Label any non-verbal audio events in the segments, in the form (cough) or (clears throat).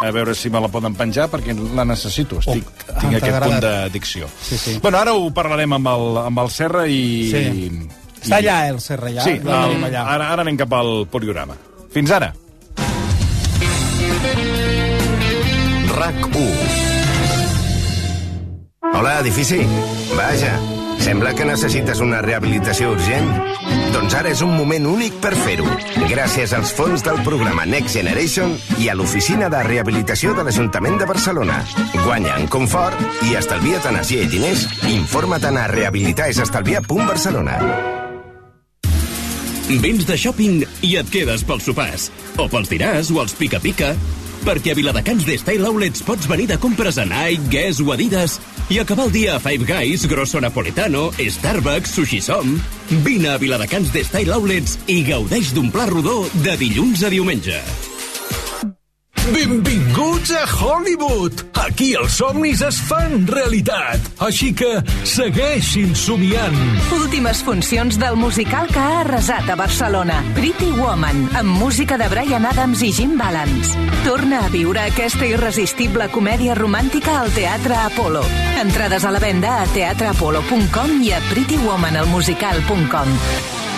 a veure si me la poden penjar, perquè la necessito. Estic, Oh, tinc aquest punt d'addicció. Sí, sí. Bueno, ara ho parlarem amb el, amb el Serra i... Sí. Està allà, eh, el Serra, ja? Sí, el, allà. ara, ara anem cap al programa. Fins ara. RAC 1 Hola, edifici. Vaja, sembla que necessites una rehabilitació urgent. Doncs ara és un moment únic per fer-ho. Gràcies als fons del programa Next Generation i a l'oficina de rehabilitació de l'Ajuntament de Barcelona. Guanya en confort i estalvia't energia i diners. Informa't a rehabilitaesestalviar.barcelona. Vins de shopping i et quedes pels sopars. O pels dinars o els pica-pica. Perquè a Viladecans d'Style Outlets pots venir de compres a Nike, Guess o Adidas i acabar el dia a Five Guys, Grosso Napoletano, Starbucks, Sushi Som. Vine a Viladecans d'Style Outlets i gaudeix d'un pla rodó de dilluns a diumenge. Benvinguts a Hollywood! Aquí els somnis es fan realitat. Així que segueixin somiant. Últimes funcions del musical que ha arrasat a Barcelona. Pretty Woman, amb música de Brian Adams i Jim Balance. Torna a viure aquesta irresistible comèdia romàntica al Teatre Apolo. Entrades a la venda a teatreapolo.com i a prettywomanalmusical.com.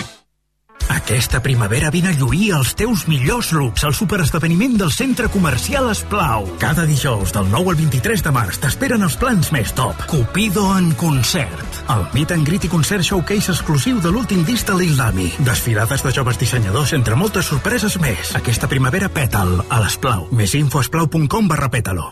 Aquesta primavera vine a lluir els teus millors looks al superesdeveniment del Centre Comercial Esplau. Cada dijous del 9 al 23 de març t'esperen els plans més top. Cupido en concert. El meet and greet i concert showcase exclusiu de l'últim disc de Lil Dami. Desfilades de joves dissenyadors entre moltes sorpreses més. Aquesta primavera pètal a l'Esplau. Més info a esplau.com barra pètalo.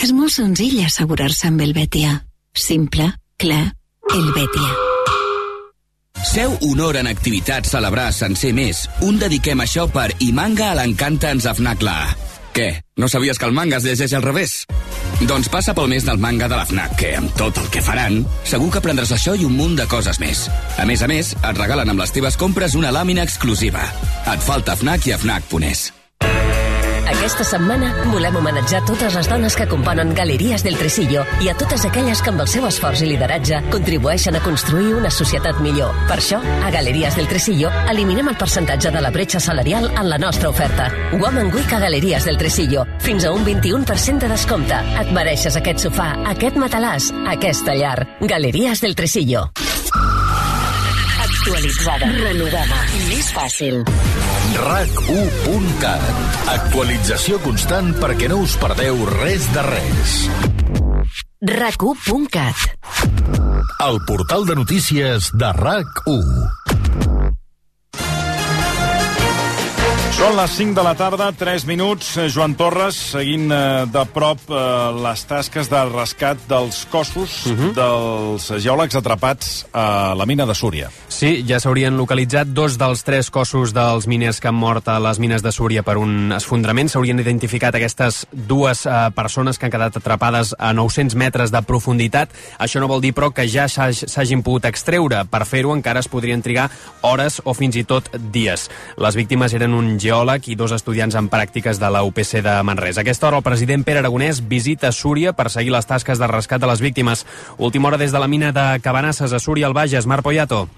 És molt senzill assegurar-se amb el Betia. Simple, clar, el Betia. Seu honor en activitats celebrar sencer més. Un dediquem això per I manga a l'encanta ens afnacla. Què? No sabies que el manga es llegeix al revés? Doncs passa pel mes del manga de la FNAC, que amb tot el que faran, segur que aprendràs això i un munt de coses més. A més a més, et regalen amb les teves compres una làmina exclusiva. Et falta FNAC i a FNAC.es. Aquesta setmana volem homenatjar totes les dones que componen Galeries del Tresillo i a totes aquelles que amb el seu esforç i lideratge contribueixen a construir una societat millor. Per això, a Galeries del Tresillo eliminem el percentatge de la bretxa salarial en la nostra oferta. Woman Week a Galeries del Tresillo. Fins a un 21% de descompte. Et mereixes aquest sofà, aquest matalàs, aquesta llar. Galeries del Tresillo. Actualitzada. Renovada. Més fàcil. RAC1.cat Actualització constant perquè no us perdeu res de res. RAC1.cat El portal de notícies de RAC1. Són les 5 de la tarda, 3 minuts. Eh, Joan Torres, seguint eh, de prop eh, les tasques de rescat dels cossos uh -huh. dels geòlegs atrapats a la mina de Súria. Sí, ja s'haurien localitzat dos dels tres cossos dels miners que han mort a les mines de Súria per un esfondrament. S'haurien identificat aquestes dues eh, persones que han quedat atrapades a 900 metres de profunditat. Això no vol dir, però, que ja s'hag- s'hagin pogut extreure. Per fer-ho encara es podrien trigar hores o fins i tot dies. Les víctimes eren un geòleg i dos estudiants en pràctiques de la UPC de Manresa. Aquesta hora el president Pere Aragonès visita Súria per seguir les tasques de rescat de les víctimes. Última hora des de la mina de Cabanasses a Súria, al Bages. Marc Poyato.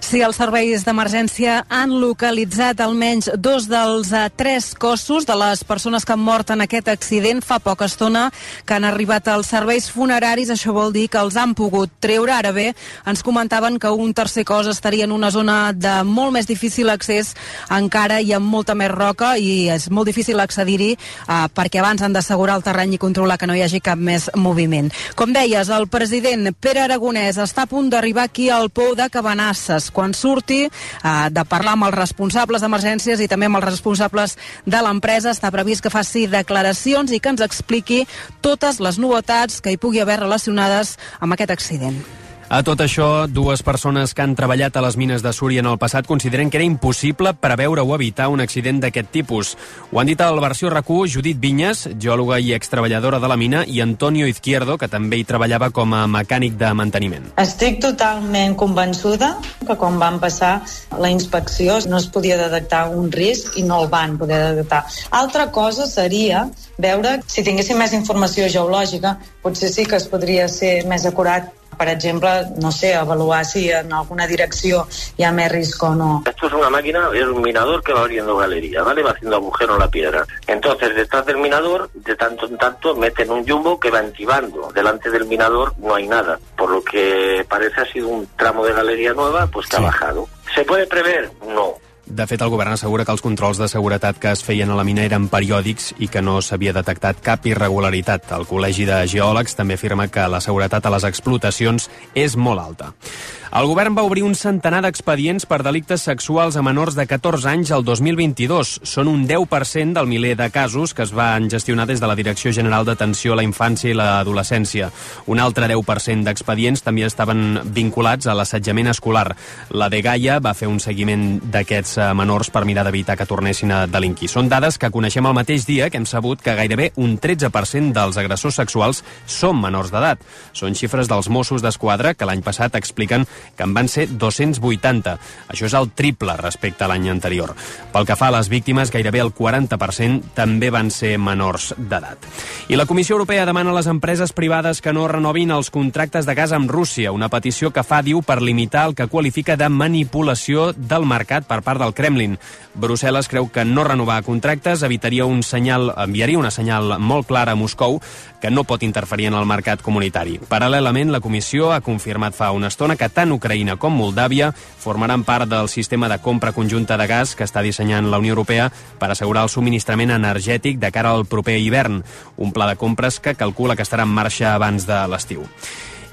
Sí, els serveis d'emergència han localitzat almenys dos dels eh, tres cossos de les persones que han mort en aquest accident fa poca estona que han arribat als serveis funeraris. Això vol dir que els han pogut treure. Ara bé, ens comentaven que un tercer cos estaria en una zona de molt més difícil accés encara i amb molta més roca i és molt difícil accedir-hi eh, perquè abans han d'assegurar el terreny i controlar que no hi hagi cap més moviment. Com deies, el president Pere Aragonès està a punt d'arribar aquí al Pou de Cabanasses quan surti eh, de parlar amb els responsables d'emergències i també amb els responsables de l'empresa. Està previst que faci declaracions i que ens expliqui totes les novetats que hi pugui haver relacionades amb aquest accident. A tot això, dues persones que han treballat a les mines de Súria en el passat consideren que era impossible preveure o evitar un accident d'aquest tipus. Ho han dit al versió RAC1 Judit Vinyes, geòloga i extreballadora de la mina, i Antonio Izquierdo, que també hi treballava com a mecànic de manteniment. Estic totalment convençuda que quan van passar la inspecció no es podia detectar un risc i no el van poder detectar. Altra cosa seria veure si tinguéssim més informació geològica, potser sí que es podria ser més acurat per exemple, no sé, avaluar si en alguna direcció hi ha més risc o no. Esto es una máquina, es un minador que va abriendo galería, ¿vale? Va haciendo agujero en la piedra. Entonces, detrás del minador, de tanto en tanto, meten un jumbo que va entibando. Delante del minador no hay nada, por lo que parece ha sido un tramo de galería nueva, pues que sí. ha bajado. ¿Se puede prever? No. De fet, el govern assegura que els controls de seguretat que es feien a la mina eren periòdics i que no s'havia detectat cap irregularitat. El Col·legi de Geòlegs també afirma que la seguretat a les explotacions és molt alta. El govern va obrir un centenar d'expedients per delictes sexuals a menors de 14 anys el 2022. Són un 10% del miler de casos que es van gestionar des de la Direcció General d'Atenció a la Infància i l'Adolescència. Un altre 10% d'expedients també estaven vinculats a l'assetjament escolar. La de Gaia va fer un seguiment d'aquests menors per mirar d'evitar que tornessin a delinquir. Són dades que coneixem el mateix dia que hem sabut que gairebé un 13% dels agressors sexuals són menors d'edat. Són xifres dels Mossos d'Esquadra que l'any passat expliquen que en van ser 280. Això és el triple respecte a l'any anterior. Pel que fa a les víctimes, gairebé el 40% també van ser menors d'edat. I la Comissió Europea demana a les empreses privades que no renovin els contractes de gas amb Rússia, una petició que fa, diu, per limitar el que qualifica de manipulació del mercat per part del Kremlin. Brussel·les creu que no renovar contractes evitaria un senyal, enviaria una senyal molt clara a Moscou que no pot interferir en el mercat comunitari. Paral·lelament, la Comissió ha confirmat fa una estona que tant Ucraïna com Moldàvia formaran part del sistema de compra conjunta de gas que està dissenyant la Unió Europea per assegurar el subministrament energètic de cara al proper hivern, un pla de compres que calcula que estarà en marxa abans de l'estiu.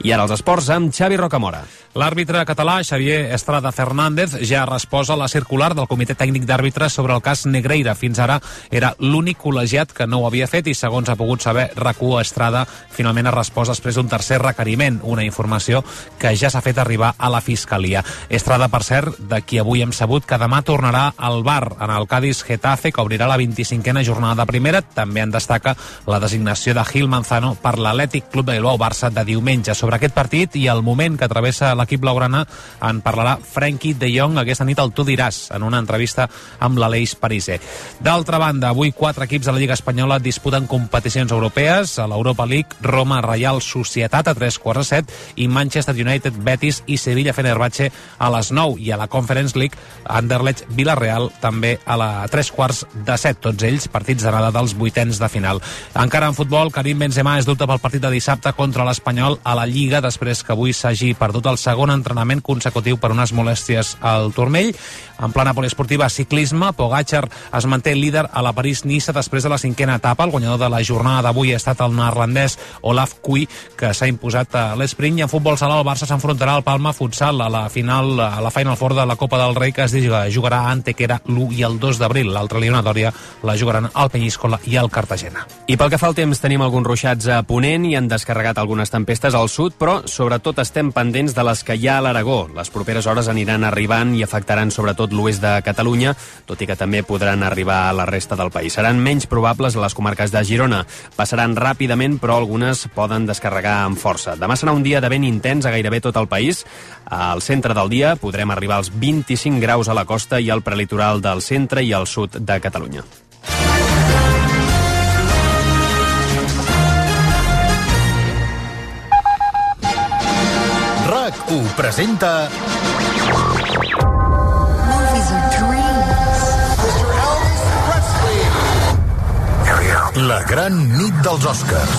I ara els esports amb Xavi Rocamora. L'àrbitre català Xavier Estrada Fernández ja ha respost a la circular del Comitè Tècnic d'Àrbitres sobre el cas Negreira. Fins ara era l'únic col·legiat que no ho havia fet i, segons ha pogut saber RAC1, Estrada finalment ha respost després d'un tercer requeriment, una informació que ja s'ha fet arribar a la Fiscalia. Estrada, per cert, de qui avui hem sabut que demà tornarà al bar en el Cádiz Getafe, que obrirà la 25a jornada de primera. També en destaca la designació de Gil Manzano per l'Atlètic Club de Bilbao Barça de diumenge. Sobre aquest partit i el moment que travessa la l'equip blaugrana en parlarà Frenkie de Jong aquesta nit al Tu diràs en una entrevista amb l'Aleix Pariser. D'altra banda, avui quatre equips de la Lliga Espanyola disputen competicions europees a l'Europa League, Roma Reial Societat a 3 quarts de 7 i Manchester United, Betis i Sevilla Fenerbahce a les 9 i a la Conference League Anderlecht Villarreal també a la 3 quarts de 7, tots ells partits d'anada dels vuitens de final. Encara en futbol, Karim Benzema és dubte pel partit de dissabte contra l'Espanyol a la Lliga després que avui s'hagi perdut el segon entrenament consecutiu per unes molèsties al turmell. En plana poliesportiva, ciclisme, Pogacar es manté líder a la París-Niça després de la cinquena etapa. El guanyador de la jornada d'avui ha estat el neerlandès Olaf Kui, que s'ha imposat a l'esprint. I en futbol sala, el Barça s'enfrontarà al Palma Futsal a la final, a la Final Four de la Copa del Rei, que es jugarà a Antequera l'1 i el 2 d'abril. L'altra eliminatòria la jugaran al Penyíscola i al Cartagena. I pel que fa al temps, tenim alguns ruixats a Ponent i han descarregat algunes tempestes al sud, però sobretot estem pendents de les que hi ha a l'Aragó. Les properes hores aniran arribant i afectaran sobretot l'oest de Catalunya, tot i que també podran arribar a la resta del país. Seran menys probables a les comarques de Girona. Passaran ràpidament, però algunes poden descarregar amb força. Demà serà un dia de vent intens a gairebé tot el país. Al centre del dia podrem arribar als 25 graus a la costa i al prelitoral del centre i al sud de Catalunya. RAC1 presenta... La gran nit dels Oscars.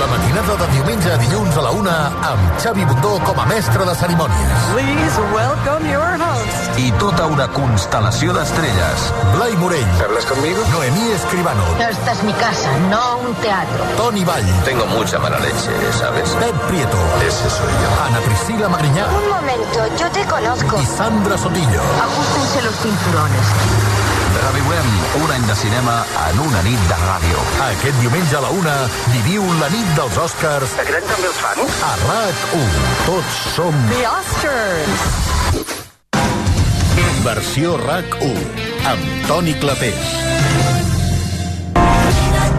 La matinada de diumenge a dilluns a la una amb Xavi Bundó com a mestre de cerimònies. Please welcome your host. I tota una constel·lació d'estrelles. Blai Morell. ¿Hablas conmigo? Noemí Escribano. Esta es mi casa, no un teatro. Toni Vall. Tengo mucha mala leche, ¿sabes? Pep Prieto. Ese soy yo. Ana Priscila Magriñá. Un momento, yo te conozco. Y Sandra Sotillo. Ajustense los cinturones. Reviurem un any de cinema en una nit de ràdio. Aquest diumenge a la una viviu la nit dels Oscars Aquest any també els fan? a RAC1. Tots som The Oscars. versió RAC1 amb Toni Clapés.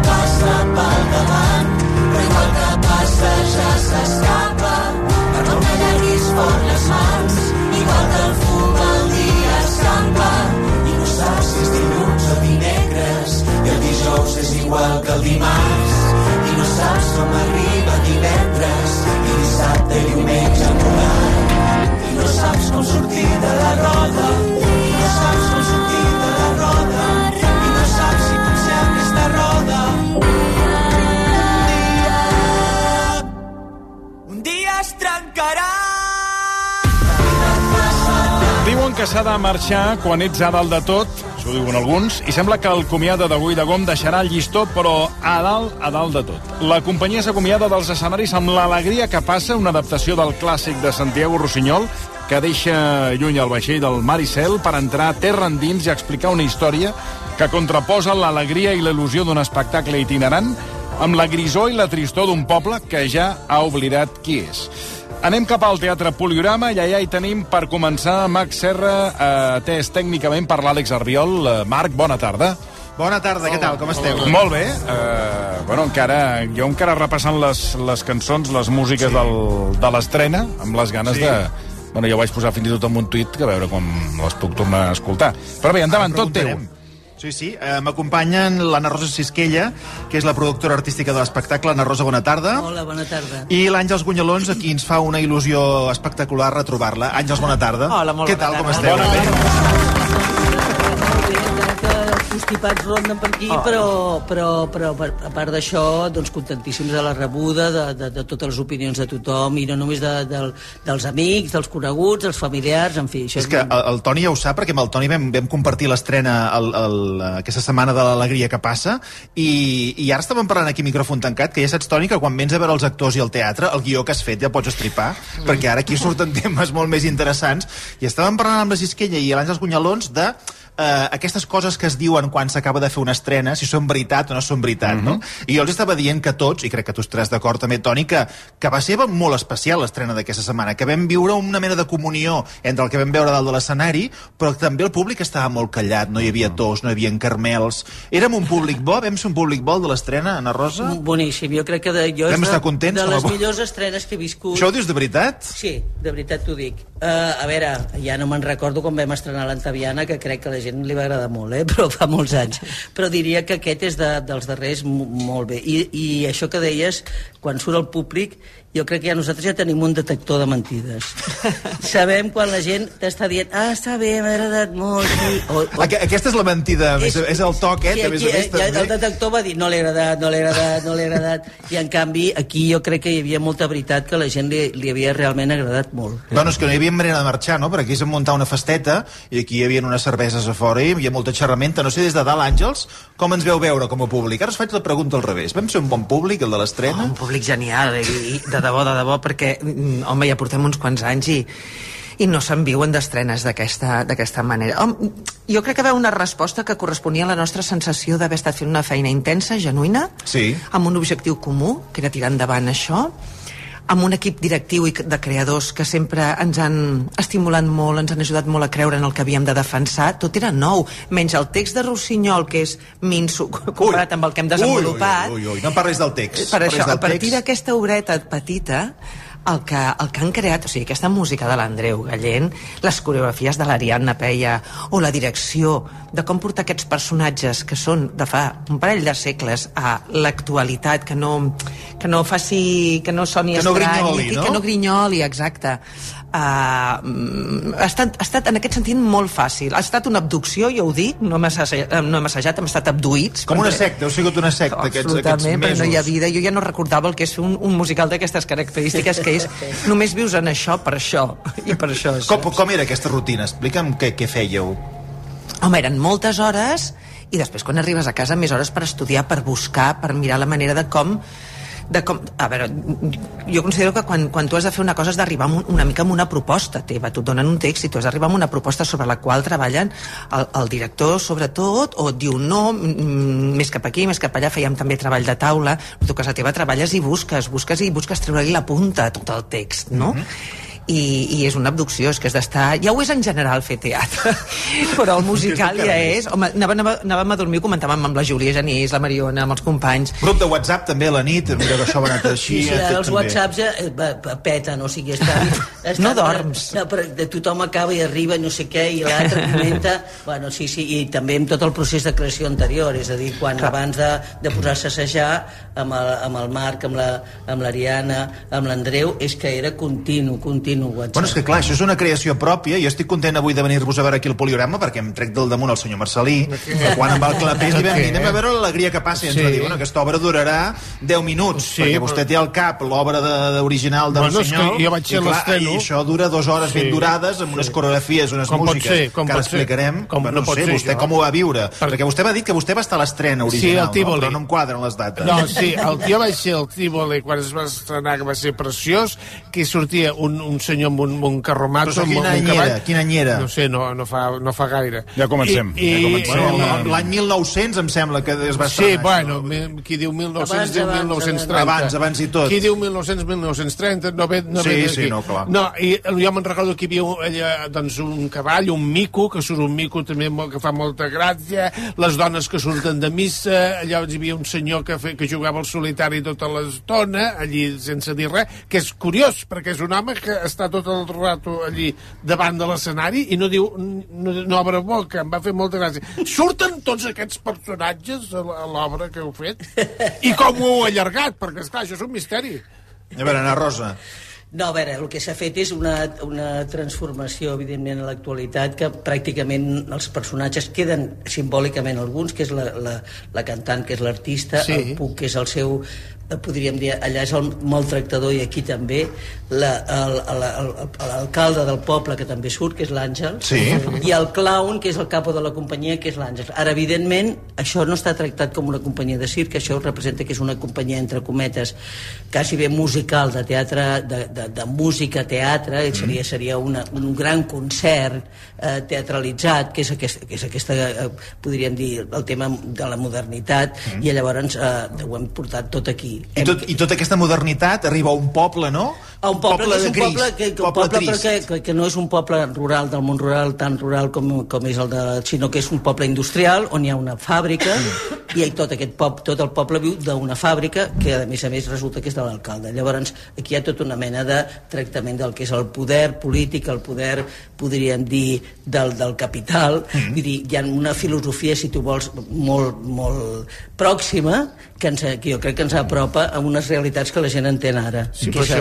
passa pel davant, però igual que passa ja s'escapa. Per no que allarguis fort les mans, igual que el fum i el dijous és igual que el dimarts. I no saps com arriba divendres, i dissabte i diumenge en volant. I no saps com sortir de la roda, i no saps com sortir de la roda, i no saps si potser aquesta roda un dia es trencarà. Diuen que s'ha de marxar quan ets a dalt de tot, ho diuen alguns, i sembla que el comiada d'avui de Gom deixarà el llistó, però a dalt, a dalt de tot. La companyia s'acomiada dels escenaris amb l'alegria que passa, una adaptació del clàssic de Santiago Rossinyol, que deixa lluny el vaixell del mar i cel per entrar terra endins i explicar una història que contraposa l'alegria i l'il·lusió d'un espectacle itinerant amb la grisor i la tristor d'un poble que ja ha oblidat qui és. Anem cap al Teatre Poliorama i allà hi tenim per començar Max Serra, eh, atès tècnicament per l'Àlex Arbiol. Eh, Marc, bona tarda. Bona tarda, què tal? Com esteu? Molt bé. Eh, bueno, encara, jo encara repassant les, les cançons, les músiques sí. del, de l'estrena, amb les ganes Sí. de... Bueno, jo vaig posar fins i tot en un tuit que a veure com les puc tornar a escoltar. Però bé, endavant, tot teu. Sí, sí. Eh, M'acompanyen l'Anna Rosa Sisquella, que és la productora artística de l'espectacle. Anna Rosa, bona tarda. Hola, bona tarda. I l'Àngels Gunyalons, a qui ens fa una il·lusió espectacular retrobar-la. Àngels, bona tarda. Hola, molt Què bona tal, com tarda. esteu? Bona Bé? Constipats ronden per aquí, Oh. però, però, però per- a part d'això, doncs contentíssims de la rebuda, de, de, de totes les opinions de tothom, i no només de, de, dels amics, dels coneguts, dels familiars, en fi, això És que el, el Toni ja ho sap, perquè amb el Toni vam, vam compartir l'estrena aquesta setmana de l'alegria que passa, i, i ara estàvem parlant aquí micròfon tancat, que ja saps, Toni, que quan vens a veure els actors i el teatre, el guió que has fet ja pots estripar, mm. perquè ara aquí surten (laughs) temes molt més interessants, i estàvem parlant amb la Sisquella i l'Àngels Gunyalons de eh, aquestes coses que es diuen quan s'acaba de fer una estrena, si són veritat o no són veritat, no? I jo els estava dient que tots, i crec que tu estaràs d'acord també, Toni, que, que va ser molt especial l'estrena d'aquesta setmana, que vam viure una mena de comunió entre el que vam veure dalt de l'escenari, però també el públic estava molt callat, no hi havia tos, no hi havia carmels... Érem un públic bo, vam ser un públic bo de l'estrena, Anna Rosa? Boníssim, jo crec que de, jo Vam és estar de, contents de les bo- millors estrenes que he viscut. Això ho dius de veritat? Sí, de veritat t'ho dic. Uh, a veure, ja no me'n recordo quan vam estrenar l'Antaviana, que crec que la gent li va agradar molt, eh? (laughs) però fa molts anys. Però diria que aquest és de, dels darrers mo- molt bé. I, I això que deies, quan surt el públic, jo crec que ja nosaltres ja tenim un detector de mentides. (laughs) Sabem quan la gent t'està dient ah, està bé, m'ha agradat molt. Sí. O, o, Aqu Aquesta és la mentida, és, és el toc, eh? Sí, a més aquí, a més, ja, també. el detector va dir no li ha agradat, no li ha agradat, no li ha agradat. I en canvi, aquí jo crec que hi havia molta veritat que la gent li, li havia realment agradat molt. Bueno, és que no hi havia manera de marxar, no? Perquè aquí s'han muntat una festeta i aquí hi havia unes cerveses a fora i hi havia molta xerramenta. No sé, des de dalt, Àngels, com ens veu veure com a públic? Ara us faig la pregunta al revés. Vam ser un bon públic, el de l'estrena? Oh, un públic genial, i, i de debò, de debò, perquè, mm, home, ja portem uns quants anys i, i no se'n viuen d'estrenes d'aquesta manera. Hom, jo crec que va una resposta que corresponia a la nostra sensació d'haver estat fent una feina intensa, genuïna, Sí. amb un objectiu comú, que era tirar endavant això, amb un equip directiu i de creadors que sempre ens han estimulat molt, ens han ajudat molt a creure en el que havíem de defensar. Tot era nou, menys el text de Rossinyol, que és minso (laughs) comparat amb el que hem desenvolupat. Ui, ui, ui, ui. No parlis del text. Per això, a partir d'aquesta obreta petita, el que, el que han creat, o sigui, aquesta música de l'Andreu Gallent, les coreografies de l'Ariadna Peia, o la direcció de com portar aquests personatges que són de fa un parell de segles a l'actualitat, que no, que no faci, que no soni Que no estrany, grinyoli, que, no? que no grinyoli, exacte. Uh, ha, estat, ha estat en aquest sentit molt fàcil. Ha estat una abducció, jo ho dic, no hem assajat, no hem, assajat hem estat abduïts. Com una secta, heu sigut una secta aquests, aquests Absolutament, mesos. però no hi ha vida. Jo ja no recordava el que és un, un musical d'aquestes característiques, que és (laughs) només vius en això per això, i per això. Com, com era aquesta rutina? Explica'm què, què fèieu. Home, eren moltes hores, i després quan arribes a casa més hores per estudiar, per buscar, per mirar la manera de com de com... A veure, jo considero que quan, quan tu has de fer una cosa has d'arribar una mica amb una proposta teva. Tu et donen un text i tu has d'arribar amb una proposta sobre la qual treballen el, el director, sobretot, o et diu no, més cap aquí, més cap allà, fèiem també treball de taula, tu a casa teva treballes i busques, busques i busques treure-li la punta a tot el text, no? Mm -hmm i, i és una abducció, és que has d'estar... Ja ho és en general fer teatre, (laughs) però el musical ja és... Home, anàvem, anàvem, anàvem a dormir, comentàvem amb la Júlia Genís, la Mariona, amb els companys. Grup de WhatsApp també a la nit, mira que això va anar així. Sí, sí, eh, els també. whatsapps ja, eh, va- peten, o sigui, està... (laughs) està No dorms. No, però de tothom acaba i arriba, no sé què, i l'altre comenta... (laughs) Bueno, sí, sí, i també amb tot el procés de creació anterior, és a dir, quan Clar. abans de, de posar-se a assajar amb el, amb el Marc, amb la- l'Ariana, amb l'Andreu, és que era continu, continu WhatsApp. Bueno, és que clar, això és una creació pròpia. Jo estic content avui de venir-vos a veure aquí el poliorama perquè em trec del damunt el senyor Marcelí. Que quan amb el clapés li vam dir, anem a veure l'alegria que passa. I ens Sí. va dir, bueno, aquesta obra durarà 10 minuts, Sí, perquè però- vostè té al cap l'obra de- original del Bueno, és que senyor. jo vaig ser i, clar, l'estreno. I això dura dues hores Sí. ben durades, amb unes coreografies, unes Com músiques, ser, com que ara explicarem. Com bueno, no pot sé, ser, vostè jo. com ho va viure. Perquè vostè m'ha dit que vostè va estar a l'estrena Sí, original, al Tívoli. no? però no em quadren les dates. No, sí, el jo vaig ser el Tívoli quan es va estrenar, que va ser preciós, que sortia un, un senyor amb un, amb un carromato, Però amb, quin amb any un cavall. era? Quin any era? No sé, no, no, fa, no fa gaire. Ja comencem, I, ja i, comencem. Bueno, L'any 1900 em sembla que es va Sí, estrenar. bueno, mi- qui diu 1900 Abans, diu abans, 1930. abans, abans i tot. Qui diu 1900, 1930, no ve, no Sí, ve sí, d'aquí. no, clar. No, i jo me'n recordo que hi havia un- allà, doncs, un cavall, un mico, que surt un mico també molt, que fa molta gràcia, les dones que surten de missa, allà hi havia un senyor que, fe, que jugava al solitari tota l'estona, allí sense dir res, que és curiós, perquè és un home que està tot el rato allí davant de l'escenari i no diu, no, no obre boca, em va fer molta gràcia. Surten tots aquests personatges a l'obra que heu fet? I com ho heu allargat? Perquè, esclar, això és un misteri. A veure, Ana Rosa. No, a veure, el que s'ha fet és una, una transformació, evidentment, a l'actualitat, que pràcticament els personatges queden simbòlicament alguns, que és la, la, la cantant, que és l'artista, Sí. el Puc, que és el seu podríem dir, allà és el maltractador i aquí també l'alcalde del poble que també surt, que és l'Àngel Sí. i el clown, que és el capo de la companyia, que és l'Àngel. Ara, evidentment, això no està tractat com una companyia de circ, això representa que és una companyia, entre cometes, quasi bé musical, de teatre, de, de, de música, teatre, mm. seria, seria una, un gran concert eh, teatralitzat, que és, aquest, que és aquesta, eh, podríem dir, el tema de la modernitat, mm. i llavors eh, ho hem portat tot aquí. I, tot, I tota aquesta modernitat arriba a un poble, no? A un poble, que és un gris, poble, que, que, poble poble però trist. que, que, que no és un poble rural, del món rural, tan rural com, com és el de... sinó que és un poble industrial on hi ha una fàbrica i tot aquest pop, tot el poble viu d'una fàbrica que a més a més resulta que és de l'alcalde. Llavors aquí hi ha tota una mena de tractament del que és el poder polític, el poder, podríem dir, del, del capital. Mm. Vull dir, hi ha una filosofia, si tu vols, molt, molt pròxima que, ens, que jo crec que ens apropa a unes realitats que la gent entén ara. Sí, que però és,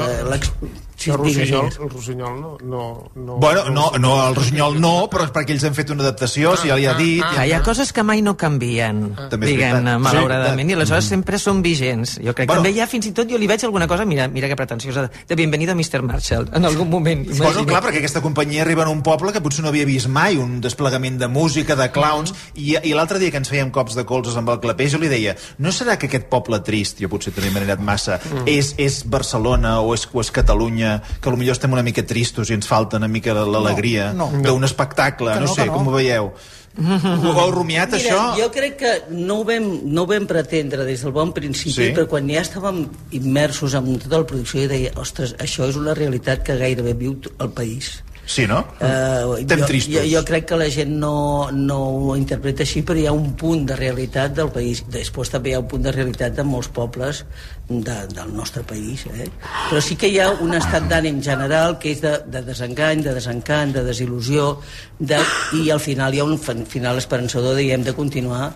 això, Sí, el digues, Rossinyol, el Rossinyol no, no, no... Bueno, no, no, el Rossinyol no, però és perquè ells han fet una adaptació, si ja li ha dit... Ah, hi ha coses que mai no canvien, és diguem-ne, malauradament, Sí, i aleshores Mm. sempre són vigents. Jo crec que Bueno. també hi ha, fins i tot, jo li veig alguna cosa, mira, mira que pretensiosa, de Bienvenido Mr. Marshall, en algun moment. Bueno, clar, perquè aquesta companyia arriba en un poble que potser no havia vist mai, un desplegament de música, de clowns, i, i l'altre dia que ens fèiem cops de colzes amb el clapé, jo li deia, no serà que aquest poble trist, jo potser també m'he anat massa, Mm. és, és Barcelona o és, o és Catalunya, que potser estem una mica tristos i ens falta una mica l'alegria No, no. d'un espectacle, Que no, no, sé, que no. com ho veieu? Ho heu rumiat, Mira, això? jo crec que no ho, vam, no ho vam pretendre des del bon principi, Sí. però quan ja estàvem immersos en tota la producció i deia, ostres, això és una realitat que gairebé viu el país. Sí, no? Uh, Estem jo, tristos. jo, jo crec que la gent no, no ho interpreta així, però hi ha un punt de realitat del país. Després també hi ha un punt de realitat de molts pobles de, del nostre país. Eh? Però sí que hi ha un estat d'ànim general que és de, de desengany, de desencant, de desil·lusió, de, i al final hi ha un fin- final esperançador de hem de continuar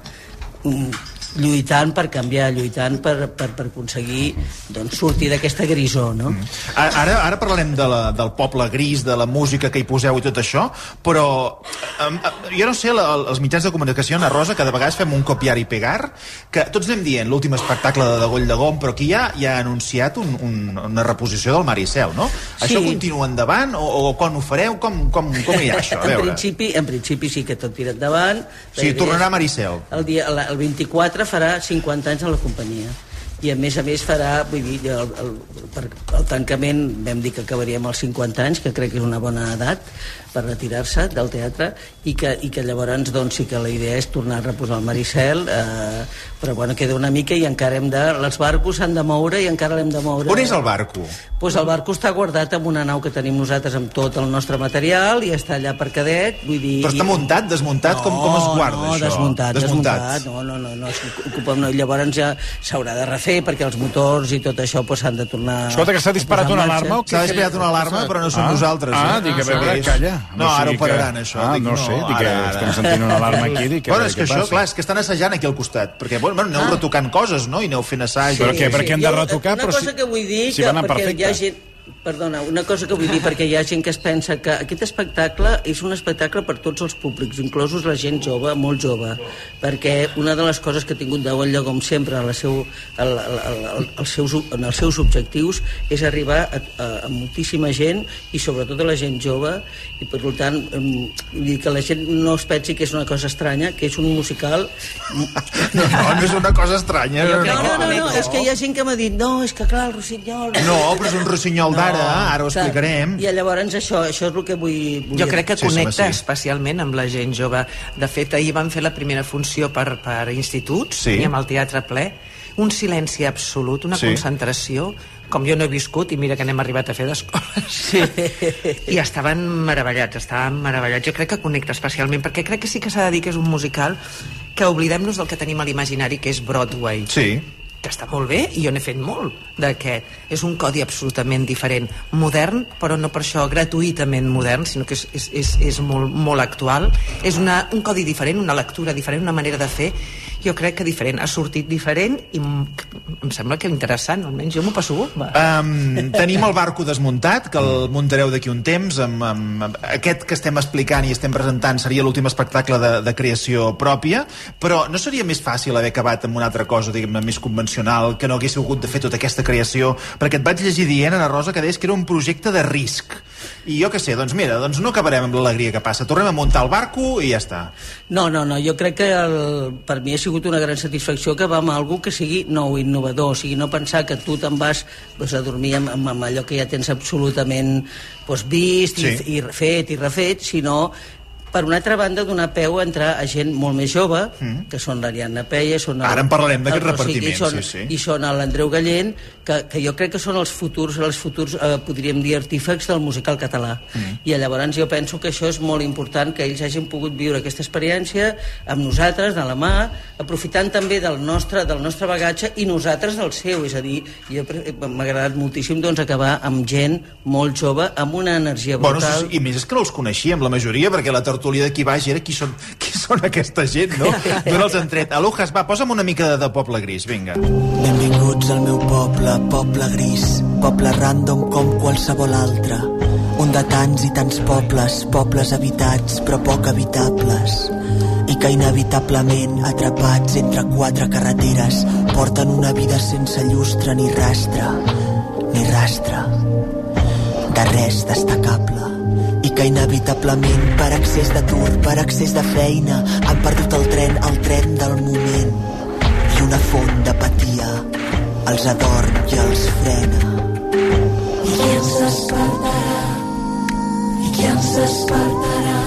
mm, lluitant per canviar, lluitant per, per, per aconseguir doncs, sortir d'aquesta grisó, no? Mm. Ara, ara parlarem de la, del poble gris, de la música que hi poseu i tot això, però um, jo no sé, la, els mitjans de comunicació, Ana Rosa, que de vegades fem un copiar i pegar, que tots anem dient l'últim espectacle de, de Goll de Gom, però aquí ja, ja ha anunciat un, un, una reposició del Maricel, no? Sí. Això continua endavant o, o quan ho fareu? Com, com, com hi ha això? A en, veure. principi, en principi sí que tot tira endavant. Idea tornarà Maricel. El, dia, el 24 farà 50 anys a la companyia. I a més a més farà, vull dir, el, el, per, el tancament vam dir que acabaríem als 50 anys, que crec que és una bona edat per retirar-se del teatre i que, i que llavors doncs sí que la idea és tornar a reposar el Maricel eh, però bueno, queda una mica i encara hem de... Els barcos s'han de moure i encara l'hem de moure. On és el barco? Pues el barco està guardat en una nau que tenim nosaltres amb tot el nostre material i està allà per cadet, vull dir... Però està muntat, desmuntat? com, com es guarda, no, això? desmuntat, desmuntat. No, no, no, no, s'ocupa, no. Llavors ja s'haurà de refer perquè els motors i tot això pues, s'han de tornar... Escolta, que s'ha disparat una alarma? S'ha disparat una alarma, però no som Ah. nosaltres. Ah, eh? dic, a No veure, sé. calla. No, O ara ho pararan, que- això. Ah, Dic, no sé, dic que estem sentint una alarma aquí, dic, bueno, és que això, passa. clar, és que estan assajant aquí al costat, perquè, bueno, bueno aneu retocant coses, no? I aneu fent assaig. Però què, per què hem de Jo, retocar? Una Però cosa si- que vull dir, si que, perquè perfecte. hi ha gent... Perdona, una cosa que vull dir, perquè hi ha gent que es pensa que aquest espectacle és un espectacle per tots els públics, inclosos la gent jove, molt jove, perquè una de les coses que ha tingut Déu en com sempre a la seu, al, al, al, als seus, en els seus objectius és arribar a, a, a moltíssima gent i sobretot a la gent jove i per tant dir que la gent no es pensi que és una cosa estranya, que és un musical No, no és una cosa estranya. no, no, no, no, és que hi ha gent que m'ha dit no, és que clar, el Rossinyol... No, però és un rossinyol d'ara, ara ho clar. explicarem. I llavors això, això és el que vull... vull Jo crec que Sí, connecta sí. especialment amb la gent jove. De fet, ahir vam fer la primera funció per, per instituts, Sí. teníem el teatre ple, un silenci absolut, una Sí. concentració, com jo no he viscut, i mira que n'hem arribat a fer d'escoles. Sí. (laughs) I estaven meravellats, estaven meravellats. Jo crec que connecta especialment, perquè crec que sí que s'ha de dir que és un musical que oblidem-nos del que tenim a l'imaginari, que és Broadway Sí. Que està molt bé i jo n'he fet molt de que és un codi absolutament diferent. Modern, però no per això gratuïtament modern, sinó que és, és, és, és molt, molt actual. És una, un codi diferent, una lectura diferent una manera de fer, jo crec que diferent ha sortit diferent i em sembla que interessant, almenys jo m'ho passo bé. Um, tenim el barco desmuntat, que el muntareu d'aquí un temps. Amb, amb, amb, aquest que estem explicant i estem presentant seria l'últim espectacle de, de creació pròpia, però no seria més fàcil haver acabat amb una altra cosa, diguem més convencional, que no haguéssiu hagut de fer tota aquesta creació? Perquè et vaig llegir dient, Ana Rosa, que deies que era un projecte de risc. I jo què sé, doncs mira, doncs no acabarem amb l'alegria que passa. Tornem a muntar el barco i ja està. No, no, no, jo crec que el, per mi ha sigut una gran satisfacció que va amb algú que sigui nou, innovador, o sigui, no pensar que tu te'n vas doncs, a dormir amb, amb, allò que ja tens absolutament doncs, vist Sí. i, i refet i refet, sinó per una altra banda donar peu a entrar a gent molt més jove mm. que són l'Ariadna Peia són el, Ara en parlarem d'aquest el Rosic, repartiment, i són, sí, sí. i són l'Andreu Gallent que, que jo crec que són els futurs els futurs, eh, podríem dir, artífecs del musical català. Mm. i llavors jo penso que això és molt important que ells hagin pogut viure aquesta experiència amb nosaltres, de la mà aprofitant també del nostre, del nostre bagatge i nosaltres del seu, és a dir jo m'ha agradat moltíssim doncs, acabar amb gent molt jove, amb una energia Bueno, brutal. sí, I més és que no els coneixíem, la majoria, perquè la tertúlia d'aquí baix era qui són, qui són aquesta gent, no? (laughs) D'on els han tret? Alujas, va, posa'm una mica de, de Poble Gris, vinga. Benvinguts al meu poble, poble gris, poble random com qualsevol altre. Un de tants i tants pobles, pobles habitats però poc habitables. I que inevitablement, atrapats entre quatre carreteres, porten una vida sense llustre ni rastre, ni rastre de res destacable que inevitablement per excés d'atur, per excés de feina han perdut el tren, el tren del moment i una font d'apatia els adorm i els frena I qui ens despertarà? I qui ens despertarà?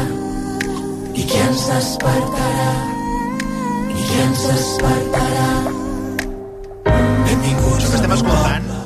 I qui ens despertarà? I qui ens despertarà? Benvinguts. Això que estem escoltant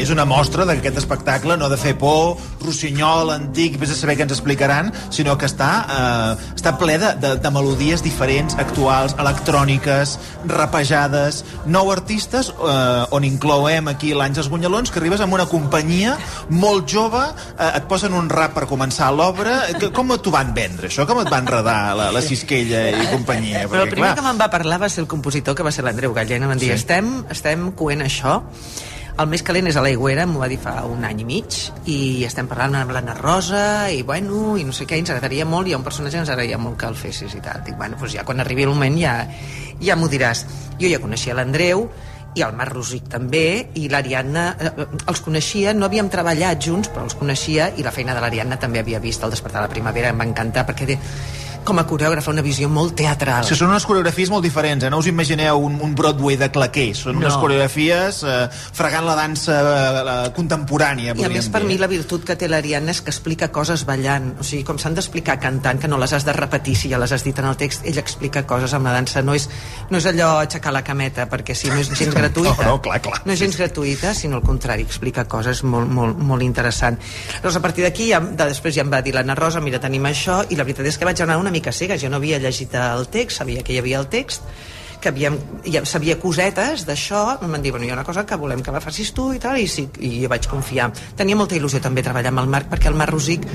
és una mostra de que aquest espectacle no ha de fer por, rossinyol, antic, vés a saber què ens explicaran, sinó que està, eh, està ple de, de, de melodies diferents, actuals, electròniques, rapejades, nou artistes, eh, on incloem aquí l'Àngels Gunyalons, que arribes amb una companyia molt jove, eh, et posen un rap per començar l'obra. Com t'ho van vendre, això? Com et van redar la, la Sisquella i companyia? Però el primer clar, que me'n va parlar va ser el compositor, que va ser l'Andreu Gallent. Em van dir, Sí. estem, estem coent això, el més calent és a l'Aigüera, m'ho va dir fa un any i mig, i estem parlant amb l'Anna Rosa, i bueno, i no sé què, ens agradaria molt, i ha un personatge ens agradaria molt que el fessis i tal. Dic, bueno, doncs ja quan arribi el moment ja, ja m'ho diràs. Jo ja coneixia l'Andreu, i el Marc Rosic també, i l'Ariadna, eh, els coneixia, no havíem treballat junts, però els coneixia, i la feina de l'Ariadna també havia vist el Despertar de la Primavera, em va encantar, perquè té, com a coreògrafa una visió molt teatral. Si són unes coreografies molt diferents, eh? no us imagineu un, un Broadway de claquer, són unes No. coreografies eh, fregant la dansa eh, la contemporània, I a més, per dir. mi, la virtut que té l'Ariadna és que explica coses ballant. O sigui, com s'han d'explicar cantant, que no les has de repetir si ja les has dit en el text, ella explica coses amb la dansa. No és, no és allò aixecar la cameta, perquè si no és gens (laughs) gratuïta. No, no, clar, clar. No és gens gratuïta, sinó al contrari, explica coses molt, molt, molt interessant. Llavors, a partir d'aquí, ja, de, després ja em va dir l'Anna Rosa, mira, tenim això, i la veritat és que vaig anar una mica cega. Jo no havia llegit el text, sabia que hi havia el text, que havíem, ja sabia cosetes d'això, em van dir, bueno, hi ha una cosa que volem que la facis tu i tal, i sí, i vaig confiar. Tenia molta il·lusió també treballar amb el Marc, perquè el Marc Rosic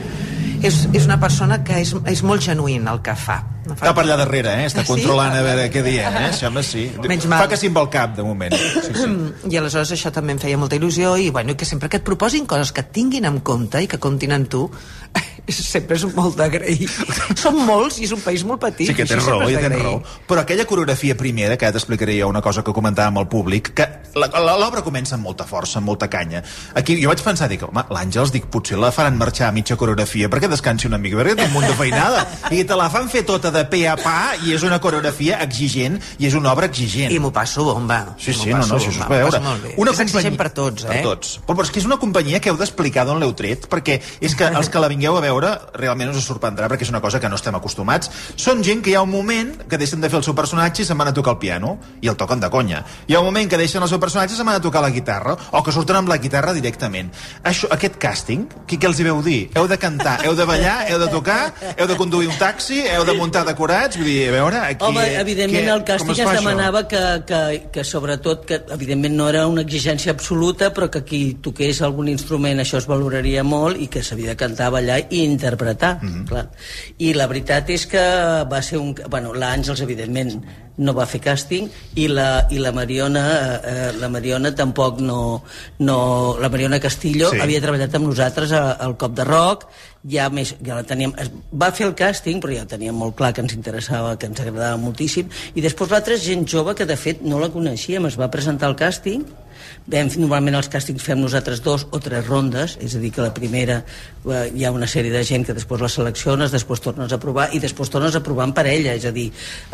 és, és una persona que és, és molt genuïn el que fa. No fa... Està per allà darrere, eh? Està Ah, sí? controlant a veure què diem, eh? Sembla sí. (laughs) Menys mal. Fa que sí amb el cap, de moment. Sí, sí. (clears throat) I aleshores això també em feia molta il·lusió i, bueno, que sempre que et proposin coses que et tinguin en compte i que comptin en tu (laughs) sempre és molt d'agrair (laughs) som molts i és un país molt petit Sí que tens raó, és tens raó. Però aquella coreografia primera, que ara t'explicaré jo una cosa que comentàvem al públic, que l'obra comença amb molta força, amb molta canya. Aquí jo vaig pensar, dic, home, l'Àngels, dic, potser la faran marxar a mitja coreografia perquè descansi una mica, perquè té un munt de feinada. I te la fan fer tota de pe a pa i és una coreografia exigent i és una obra exigent. I m'ho passo bomba. Sí, sí, no, passo no, això bomba, va veure. Una és exigent per tots, eh? Per tots. Però, però és que és una companyia que heu d'explicar d'on l'heu tret, perquè és que els que la vingueu a veure realment us sorprendrà, perquè és una cosa que no estem acostumats. Són gent que hi ha un moment que deixen de fer el seu personatge i se'n van a tocar el piano, i el toquen de conya. Hi ha un moment que deixen el seu personatge i se'n van a tocar la guitarra, o que surten amb la guitarra directament. Això, aquest càsting, què, què els hi veu dir? Heu de cantar, heu de ballar, heu de tocar, heu de conduir un taxi, heu de muntar decorats, vull dir, a veure, aquí... Home, evidentment què- el càsting es es, això? demanava que, que, que sobretot, que evidentment no era una exigència absoluta, però que qui toqués algun instrument això es valoraria molt i que s'havia de cantar, ballar i interpretar, mm. -hmm. clar. I la veritat és que va ser un... Bueno, l'Àngels, evidentment, no va fer càsting i la, i la Mariona eh, la Mariona tampoc no, no la Mariona Castillo Sí. havia treballat amb nosaltres al Cop de Rock ja, més, ja la teníem, es va fer el càsting però ja teníem molt clar que ens interessava que ens agradava moltíssim i després l'altra gent jove que de fet no la coneixíem es va presentar al càsting Vam, normalment els càstings fem nosaltres dos o tres rondes, és a dir, que la primera eh, hi ha una sèrie de gent que després la selecciones, després tornes a provar i després tornes a provar en parella, és a dir,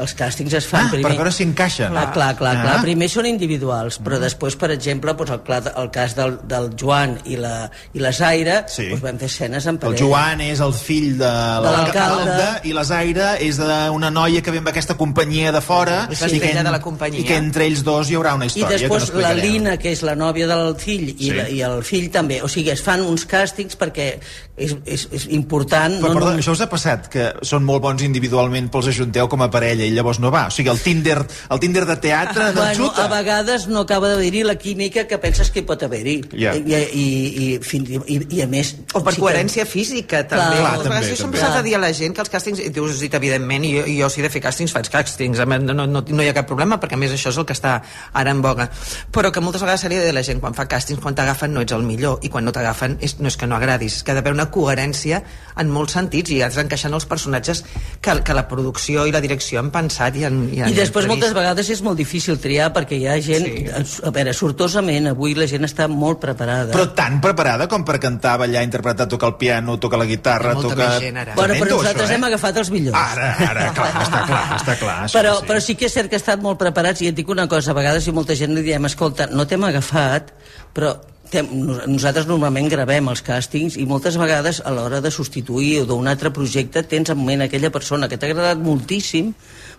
els càstings es fan Ah, primer... per veure si encaixen. Clar, clar, clar, Ah. clar. Primer són individuals, però després, per exemple, doncs el, el cas del, del Joan i la, i la Zaire, Sí. doncs vam fer escenes en El parella. Joan és el fill de l'alcalde. i la Zaira és d'una noia que ve amb aquesta companyia de fora És i que, l'estrella de la companyia. i que entre ells dos hi haurà una I història després que no la. Lina, que és la nòvia del fill, i, Sí. la, i el fill també. O sigui, es fan uns càstings perquè és, és, és important... Però, no, perdó, no, això us ha passat, que són molt bons individualment, però els ajunteu com a parella i llavors no va? O sigui, el Tinder, el Tinder de teatre no bueno, xuta? a vegades no acaba d'haver-hi la química que penses que hi pot haver-hi. Ja. I, i, i, fins, i, i, a més... O per sí que- coherència física, també. Clar, Moltes també, jo sempre també. s'ha de dir a la gent que els càstings, i has dit evidentment, i jo, i jo si he de fer càstings, faig càstings, més, no, no, no hi ha cap problema, perquè a més això és el que està ara en boga. Però que moltes vegades se li ha de dir la gent, quan fa càstings, quan t'agafen no ets el millor, i quan no t'agafen no és que no agradis, és que ha d'haver una coherència en molts sentits, i has d'encaixar en els personatges que, que la producció i la direcció han pensat i han, i han I després previst. moltes vegades és molt difícil triar perquè hi ha gent... Sí. A veure, sortosament, avui la gent està molt preparada. Però tan preparada com per cantar, ballar, interpretar, tocar el piano, tocar la guitarra, molta tocar... més gent ara. Bueno, però nosaltres això, hem eh? agafat els millors. Ara, ara, clar, (laughs) està clar, està clar. això però, sí. però sí que és cert que estan molt preparats i et dic una cosa, a vegades i molta gent li diem escolta, no t'hem agafat però nosaltres normalment gravem els càstings i moltes vegades a l'hora de substituir o d'un altre projecte tens en ment aquella persona que t'ha agradat moltíssim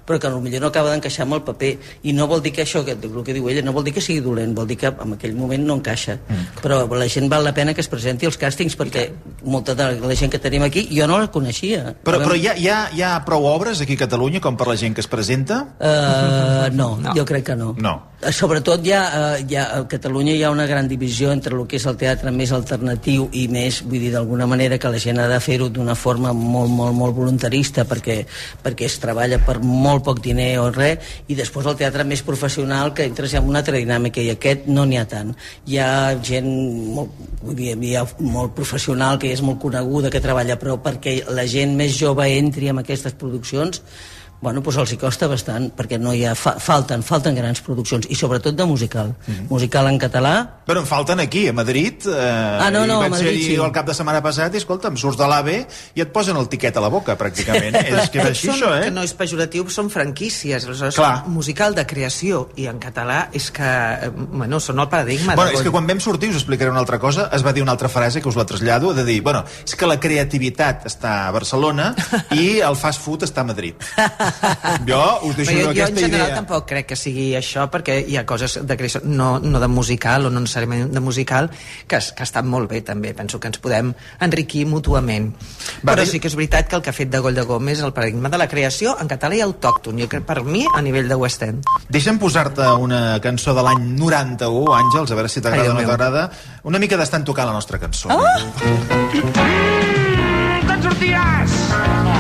però que potser no acaba d'encaixar amb el paper i no vol dir que això, que, el que diu ella, no vol dir que sigui dolent, vol dir que en aquell moment no encaixa mm. però la gent val la pena que es presenti als càstings perquè molta de la gent que tenim aquí jo no la coneixia Però, però hi, ha, hi, ha, hi ha prou obres aquí a Catalunya com per la gent que es presenta? Uh, no, no, jo crec que no. No. Eh, Sobretot hi ha, uh, hi ha, a Catalunya hi ha una gran divisió entre el que és el teatre més alternatiu i més, vull dir, d'alguna manera que la gent ha de fer-ho d'una forma molt, molt, molt voluntarista perquè, perquè es treballa per molt poc diner o res, i després el teatre més professional que entres en una altra dinàmica i aquest no n'hi ha tant. Hi ha gent molt, vull dir, hi ha molt professional que és molt coneguda, que treballa, però perquè la gent més jove entri en aquestes produccions bueno, doncs els hi costa bastant, perquè no hi ha, fa, falten, falten grans produccions, i sobretot de musical. Mhm. Musical en català, Però en falten aquí, a Madrid. Eh, Ah, no, no, i a vaig Madrid sí. el cap de setmana passat i, escolta'm, surts de l'AVE i et posen el tiquet a la boca, pràcticament. (laughs) és que és així, Són- això, Que eh? no és pejoratiu, són franquícies. Aleshores, Clar. musical de creació i en català és que, eh, bueno, són el paradigma. Bueno, és que quan vam sortir, us explicaré una altra cosa, es va dir una altra frase que us la trasllado, de dir, bueno, és que la creativitat està a Barcelona (laughs) i el fast food està a Madrid. (laughs) (laughs) jo us deixo jo, jo en aquesta general idea. tampoc crec que sigui això perquè hi ha coses de creació, no, no de musical o no necessàriament de musical que, que estan molt bé també, penso que ens podem enriquir mútuament Va, però sí que és veritat que el que ha fet de Goll de Gómez és el paradigma de la creació en català i autòcton, jo crec per mi a nivell de West End Deixa'm posar-te una cançó de l'any 91, Àngels, a veure si t'agrada o no t'agrada. Una mica d'estan tocant la nostra cançó. Te'n sortiràs!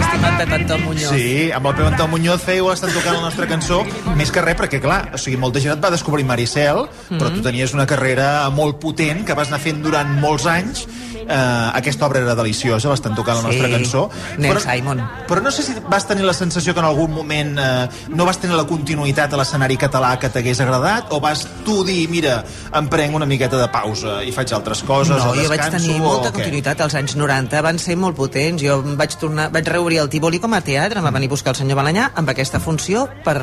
Estimat Pep Antón Muñoz Sí, amb el Pep Antón Muñoz fèieu estan tocant la nostra cançó, més que res, perquè, clar, o sigui, molta gent et va descobrir Maricel, però Mhm. tu tenies una carrera molt potent que vas anar fent durant molts anys. Uh, aquesta obra era deliciosa, l'estan tocant la nostra Sí, cançó. Neil però, Simon. Però no sé si vas tenir la sensació que en algun moment uh, no vas tenir la continuïtat a l'escenari català que t'hagués agradat, o vas tu dir, mira, em prenc una miqueta de pausa i faig altres coses, no, o jo vaig descanso, tenir o molta continuïtat als anys 90, van ser molt potents. Jo vaig tornar, vaig reobrir el Tívoli com a teatre, em va venir a buscar el senyor Balanyà amb aquesta funció per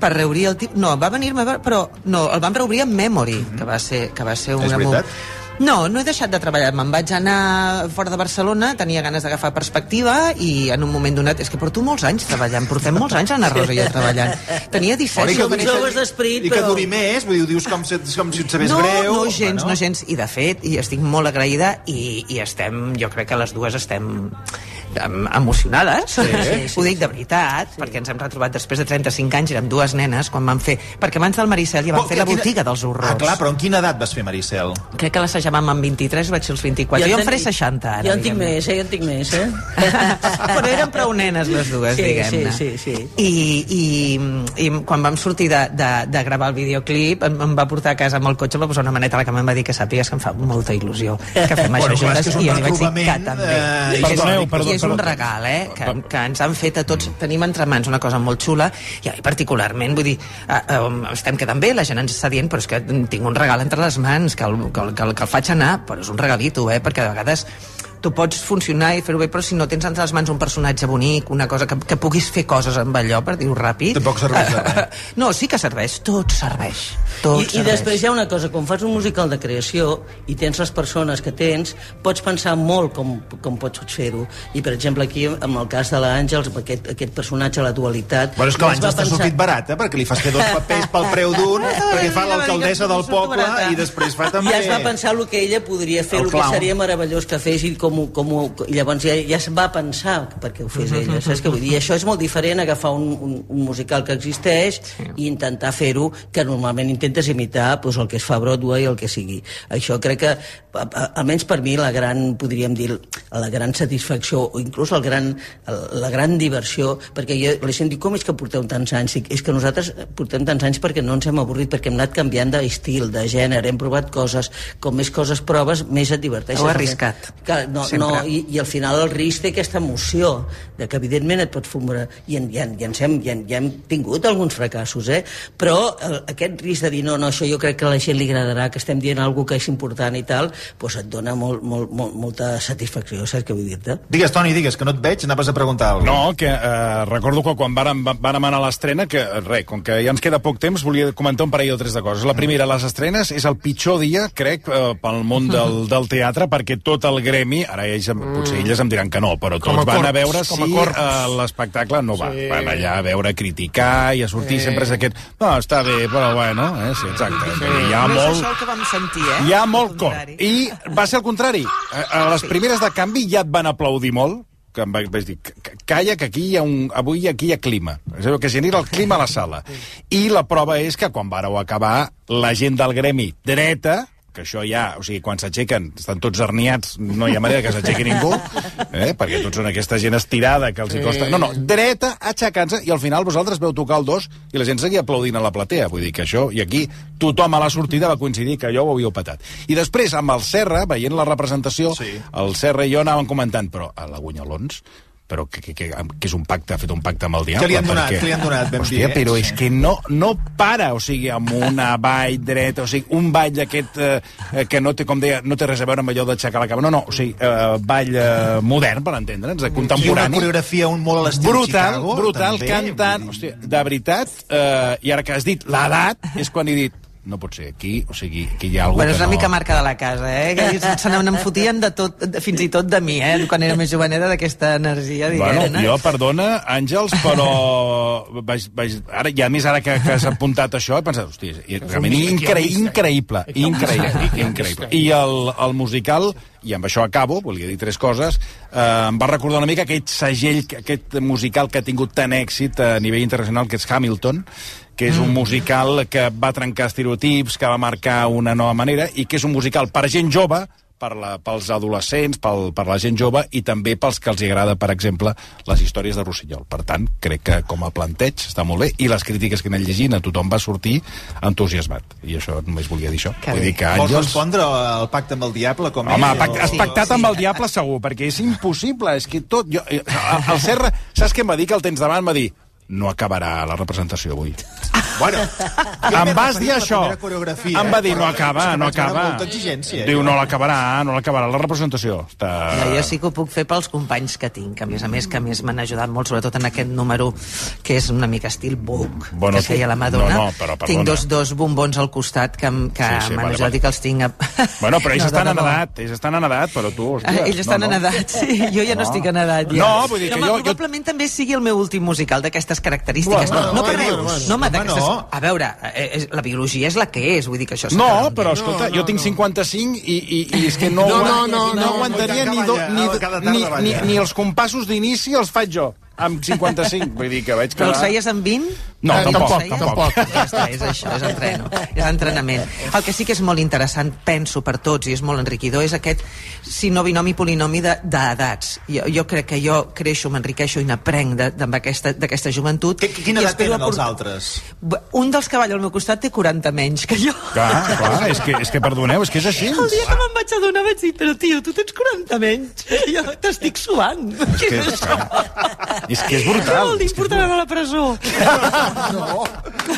per reobrir el tip... No, va venir però no, el vam reobrir amb Memory, que va ser, que va ser una... És veritat? No, no he deixat de treballar. Me'n vaig anar fora de Barcelona, tenia ganes d'agafar perspectiva i en un moment donat... És que porto molts anys treballant, portem molts anys Anna Rosa i jo treballant. Tenia 17... Oi, que duri- venia- I que duri més, vull dir, ho dius com si, com si et sabés no, greu. No, gens, Bueno. no gens. I de fet, i estic molt agraïda i, i estem, jo crec que les dues estem em, emocionades, (laughs) Sí, sí, ho dic de veritat, perquè ens hem retrobat després de 35 anys, érem dues nenes, quan vam fer... Perquè abans del Maricel ja vam Però, fer la quina- botiga dels horrors. Ah, clar, però en quina edat vas fer Maricel? Crec que l'assajàvem amb 23, vaig ser els 24. Jo, en faré 60 ara. Jo en tinc més, eh? Jo en tinc més, eh? (laughs) Però eren prou nenes les dues, Sí, diguem-ne. sí, sí, sí. I, i, I quan vam sortir de, de, de gravar el videoclip, em, em va portar a casa amb el cotxe, em va posar una maneta a la cama em va dir que sàpigues que em fa molta il·lusió que fem Bueno, això clar, és juntes. que és un I jo li vaig dir que retrobament, també. eh, I és- perdoneu, és un regal, eh? Que, que ens han fet a tots. Tenim entre mans una cosa molt xula i a mi particularment, vull dir, eh, eh, estem quedant bé, la gent ens està dient, però és que tinc un regal entre les mans, que el, que el, que el faig anar, però és un regalito, eh? Perquè de vegades tu pots funcionar i fer-ho bé, però si no tens entre les mans un personatge bonic, una cosa que, que puguis fer coses amb allò, per dir-ho ràpid... Tampoc serveix de res. (laughs) No, sí que serveix, tot serveix. Tot I, I serveix. després hi ha una cosa, quan fas un musical de creació i tens les persones que tens, pots pensar molt com, com pots fer-ho. I, per exemple, aquí, amb el cas de l'Àngels, amb aquest, aquest personatge, la dualitat... Bueno, és que l'Àngels t'ha pensar- sortit barat, eh? Perquè li fas fer dos (laughs) papers pel preu d'un, perquè fa l'alcaldessa del poble i després fa també... Ja es va pensar el que ella podria fer, El el, que seria meravellós que fes i com, ho- com ho, i llavors ja, ja es va pensar perquè ho fes ella, saps què vull dir? I això és molt diferent agafar un, un, un musical que existeix i intentar fer-ho que normalment intentes imitar doncs, el que es fa a Broadway el que sigui. Això crec que, a- a- almenys per mi, la gran, podríem dir, la gran satisfacció o inclús el gran, el, la gran diversió, perquè jo, la gent diu, com és que porteu tants anys? Dic, és que nosaltres portem tants anys perquè no ens hem avorrit, perquè hem anat canviant d'estil, de gènere, hem provat coses, com més coses proves, més et diverteixes. Heu arriscat. Que, no, Sempre. no, i, i al final el risc té aquesta emoció de que evidentment et pot fumar i, en, i, en, i ens hem, i en, ja hem tingut alguns fracassos eh? però el, aquest risc de dir no, no, això jo crec que a la gent li agradarà que estem dient alguna que és important i tal doncs et dona molt, molt, molt, molta satisfacció saps què vull dir-te? Digues, Toni, digues, que no et veig, anaves a preguntar alguna No, que eh, recordo que quan vàrem, vàrem anar a l'estrena, que eh, res, com que ja ens queda poc temps, volia comentar un parell o tres de coses. La primera, les estrenes és el pitjor dia, crec, eh, pel món del, del teatre, perquè tot el gremi, ara ells, em- potser elles em diran que no, però tots a van a corps, veure com a si corps. eh, l'espectacle no va. Sí. Van allà a veure criticar i a sortir Sí. sempre és aquest... No, està bé, però bueno, eh, sí, exacte. Sí. Hi ha no és molt... això el que vam sentir, eh? Hi ha molt cor. I va ser el contrari. A, a les primeres de canvi ja et van aplaudir molt, que em vaig, vaig dir, "C- c- calla, que aquí hi ha un, avui aquí hi ha clima. És a dir, que genera el clima a la sala. I la prova és que quan vàreu acabar, la gent del gremi dreta, que això ja, o sigui, quan s'aixequen, estan tots herniats, no hi ha manera que s'aixequi ningú, eh? perquè tots són aquesta gent estirada que els hi costa... No, no, dreta, aixecant-se, i al final vosaltres veu tocar el dos i la gent seguia aplaudint a la platea. Vull dir que això, i aquí tothom a la sortida va coincidir que allò ho havíeu patat. I després, amb el Serra, veient la representació, sí. el Serra i jo anàvem comentant, però a la Guanyolons però que, que, que, que és un pacte, ha fet un pacte amb el diable. Què li han donat? perquè- Què li han donat, ben Hòstia, bé? però és que no, no para, o sigui, amb una vall dreta, o sigui, un ball aquest eh, que no té, com deia, no té res a veure amb allò d'aixecar la cama, no, no, o sigui, eh, ball eh, modern, per entendre'ns, eh, I una contemporani. coreografia un molt a l'estil brutal, Chicago, brutal, també, cantant, hòstia, de veritat, eh, i ara que has dit l'edat, és quan he dit, no pot ser, aquí, o sigui, aquí hi ha algú Bueno, és que una no... mica marca de la casa, eh? Que se n'en fotien de tot, de, fins i tot de mi, eh? Quan era més joveneta, d'aquesta energia, diguem Bueno, jo, perdona, Àngels, però vaig, vaig, ara, ja més ara que, que has apuntat això, he pensat, hòstia, i realment incre, increïble, increïble, increïble. I el, el musical, i amb això acabo, volia dir tres coses, eh, em va recordar una mica aquest segell, aquest musical que ha tingut tant èxit a nivell internacional, que és Hamilton, que és un musical que va trencar estereotips, que va marcar una nova manera, i que és un musical per gent jove, per la, pels adolescents, pel, per la gent jove i també pels que els agrada, per exemple, les històries de Rossinyol. Per tant, crec que com a planteig està molt bé i les crítiques que anem llegint a tothom va sortir entusiasmat. I això només volia dir això. Que Vull dir que Vols Àngels... respondre al pacte amb el diable? Com Home, ell, pact, o- has pactat amb el diable segur, perquè és impossible, és que tot... Jo, eh, el Serra, saps què em va dir que el tens davant? Em va dir, no acabarà la representació avui. Bueno, (laughs) em vas dir això. Em va dir, no acaba, no acaba. exigència, Diu, jo. no l'acabarà, no l'acabarà la representació. Està... Ja, jo sí que ho puc fer pels companys que tinc, que a més a més que a més m'han ajudat molt, sobretot en aquest número que és una mica estil Vogue, Bueno, que tu- feia la Madonna. no, no, però perdona. tinc dos, dos bombons al costat que, que Sí, sí, m'han vale, ajudat vale. i que els tinc... A... (laughs) Bueno, però ells No, estan en edat, ells estan en edat, però tu, hòstia... Ah, ells estan no, en no. edat, sí. Jo ja no, No. estic en edat. Ja. No, vull dir que jo- jo- Probablement també sigui el meu últim musical d'aquestes característiques. Bueno, no, no, bueno, bueno, no, home, d'aquestes... no. A veure, eh, és, la biologia és la que és, vull dir que això No, però escolta, jo tinc 55 i, i, i és que no, No, no, no, no, no, aguantaria ni, do, ni, ni, ni, ni els compassos d'inici els faig jo, amb 55. Vull dir que vaig Però quedar... els feies amb 20? No, Eh, tampoc, feies? tampoc. Ja està, és això, és entreno, és entrenament. El que sí que és molt interessant, penso, per tots, i és molt enriquidor, és aquest si no binomi polinomi de- d'edats. Jo, jo crec que jo creixo, m'enriqueixo i n'aprenc de- de- d'aquesta joventut. Que, quina edat tenen els altres? Un dels que balla al meu costat té 40 menys que jo. Clar, clar, és que, és que perdoneu, és que és així. El dia que me'n vaig adonar vaig dir, però tio, tu tens 40 menys. Jo t'estic suant. Què que- és això? És que és Què brutal. vol dir portaran a la presó? No,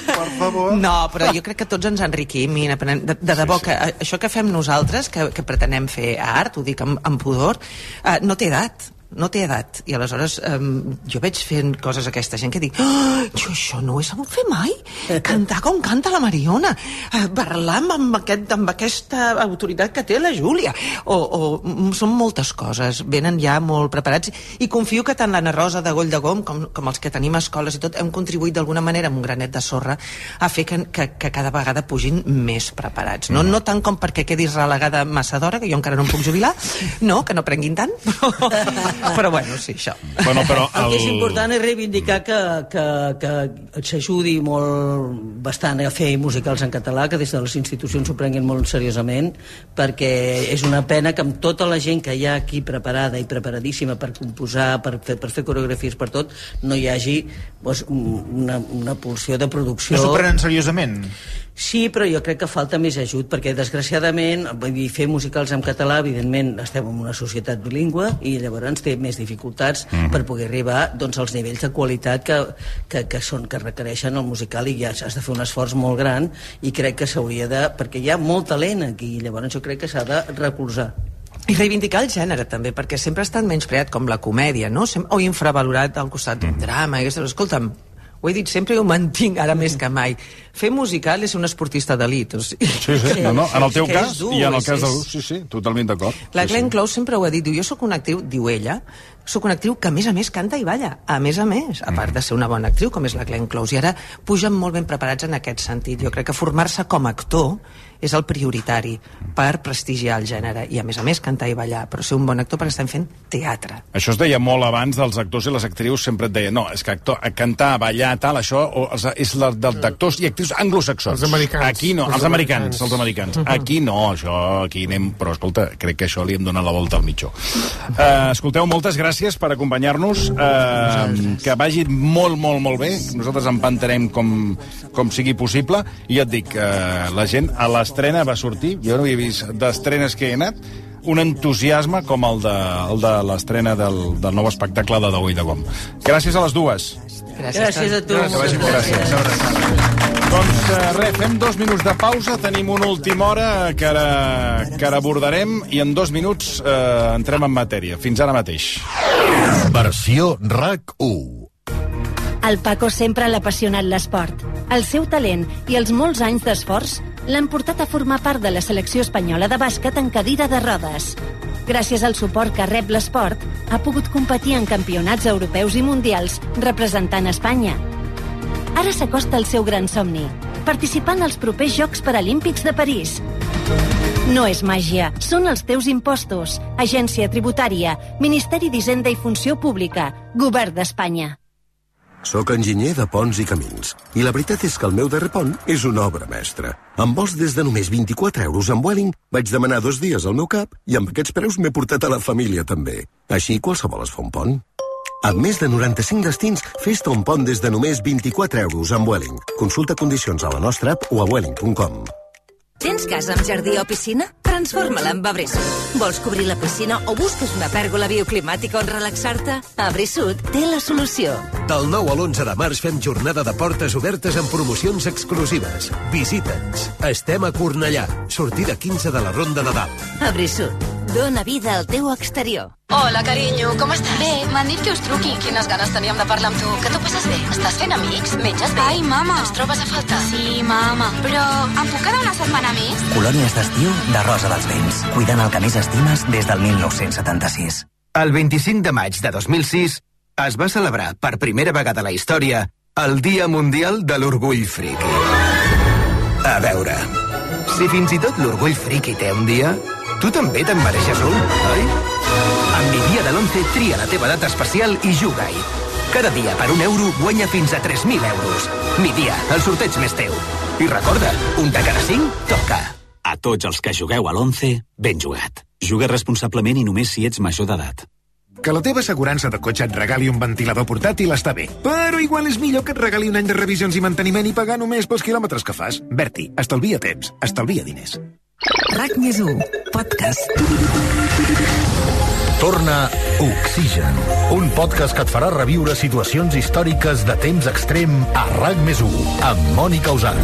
per favor. No, però jo crec que tots ens enriquim i n'aprenem. De, de debò, que eh, això que fem nosaltres, que, que pretenem fer art, ho dic amb, amb pudor, eh, no té edat no té edat, i aleshores um, jo veig fent coses a aquesta gent que dic oh, jo això no ho he sabut fer mai. (laughs) Cantar com canta la Mariona. Uh, parlar amb, amb, aquest, amb aquesta autoritat que té la Júlia. O, o mm, són moltes coses. Venen ja molt preparats. I confio que tant l'Anna Rosa de Goll de Gom com, com els que tenim a escoles i tot hem contribuït d'alguna manera amb un granet de sorra a fer que, que, que cada vegada pugin més preparats. No, no tant com perquè quedis relegada massa d'hora que jo encara no em puc jubilar no, que no prenguin tant però, (laughs) però bueno, sí, això Bueno, però El que és el- important és reivindicar que, que, que s'ajudi molt bastant a fer musicals en català, que des de les institucions s'ho prenguin molt seriosament, perquè és una pena que amb tota la gent que hi ha aquí preparada i preparadíssima per composar, per fer, per fer coreografies, per tot, no hi hagi doncs, una, una pulsió de producció... No s'ho prenen seriosament? Sí, però jo crec que falta més ajut, perquè desgraciadament vull dir, fer musicals en català, evidentment, estem en una societat bilingüe i llavors té més dificultats mm. per poder arribar doncs, als nivells de qualitat que, que, que, són, que requereixen el musical i ja has de fer un esforç molt gran i crec que s'hauria de... perquè hi ha molt talent aquí, i llavors jo crec que s'ha de recolzar. I reivindicar el gènere, també, perquè sempre ha estat menyspreat com la comèdia, no? Sem o infravalorat al costat d'un drama. I aquestes... Escolta'm, ho he dit sempre i ho mantinc ara més que mai. Fer musical és un esportista d'elit. O sigui, Sí, sí, no, no, en el teu cas dur, i en el cas de l'ús, sí, sí, totalment d'acord. La sí, Glenn Close sempre ho ha dit, diu, jo sóc una actriu, diu ella, sóc una actriu que a més a més canta i balla, a més a més, a part de ser una bona actriu com és la Glenn Close, i ara pugen molt ben preparats en aquest sentit. Jo crec que formar-se com a actor és el prioritari per prestigiar el gènere, i a més a més cantar i ballar, però ser un bon actor perquè estem fent teatre. Això es deia molt abans dels actors i les actrius, sempre et deien, no, és que actor, cantar, ballar, tal, això o, els- és la dels actors i actrius anglosaxons. Els americans. Aquí no, els, Els americans, americans. els americans. Aquí no, això, aquí anem... Però, escolta, crec que això li hem donat la volta al mitjó. Uh, escolteu, moltes gràcies per acompanyar-nos. Uh, que vagi molt, molt, molt bé. Nosaltres empantarem com, com sigui possible. I ja et dic, uh, la gent a l'estrena va sortir, jo no havia vist d'estrenes que he anat, un entusiasme com el de, el de l'estrena del, del nou espectacle de Daui de Gom. Gràcies a les dues. Gràcies a tu. Vagi bé. Gràcies. Doncs eh, res, fem dos minuts de pausa, tenim una última hora que ara, que ara abordarem i en dos minuts eh, entrem en matèria. Fins ara mateix. Versió RAC 1. Al Paco sempre l'ha apassionat l'esport. El seu talent i els molts anys d'esforç l'han portat a formar part de la selecció espanyola de bàsquet en cadira de rodes. Gràcies al suport que rep l'esport, ha pogut competir en campionats europeus i mundials representant Espanya. Ara s'acosta el seu gran somni, participar en els propers Jocs Paralímpics de París. No és màgia, són els teus impostos. Agència Tributària, Ministeri d'Hisenda i Funció Pública, Govern d'Espanya. Soc enginyer de ponts i camins. I la veritat és que el meu darrer pont és una obra mestra. Amb vols des de només 24 euros amb Welling, vaig demanar dos dies al meu cap i amb aquests preus m'he portat a la família també. Així qualsevol es fa un pont. Amb més de 95 destins, fes-te un pont des de només 24 euros amb Welling. Consulta condicions a la nostra app o a welling.com. Tens casa amb jardí o piscina? Transforma-la en Abrisud. Vols cobrir la piscina o busques una pèrgola bioclimàtica on relaxar-te? Abrisud té la solució. Del 9 a l'11 de març fem jornada de portes obertes amb promocions exclusives. Visita'ns. Estem a Cornellà. Sortida 15 de la Ronda de Dalt. Dóna vida al teu exterior. Hola, carinyo, com estàs? Bé, m'han dit que us truqui. Quines ganes teníem de parlar amb tu. Que tu passes bé? Estàs fent amics? Menges bé? Ai, mama. Ens trobes a faltar? Sí, mama. Però em puc quedar una setmana més? Colònies d'estiu de Rosa dels Vents. Cuidant el que més estimes des del 1976. El 25 de maig de 2006 es va celebrar per primera vegada a la història el Dia Mundial de l'Orgull Friki. A veure, si fins i tot l'Orgull Friki té un dia, tu també te'n mereixes un, oi? Amb mi dia de l'11 tria la teva data especial i juga-hi. Cada dia per un euro guanya fins a 3.000 euros. Mi dia, el sorteig més teu. I recorda, un de cada cinc toca. A tots els que jugueu a l'11, ben jugat. Juga responsablement i només si ets major d'edat. Que la teva assegurança de cotxe et regali un ventilador portàtil està bé, però igual és millor que et regali un any de revisions i manteniment i pagar només pels quilòmetres que fas. Berti, estalvia temps, estalvia diners. RAC més 1, podcast. Torna Oxigen, un podcast que et farà reviure situacions històriques de temps extrem a RAC més 1, amb Mònica Usant.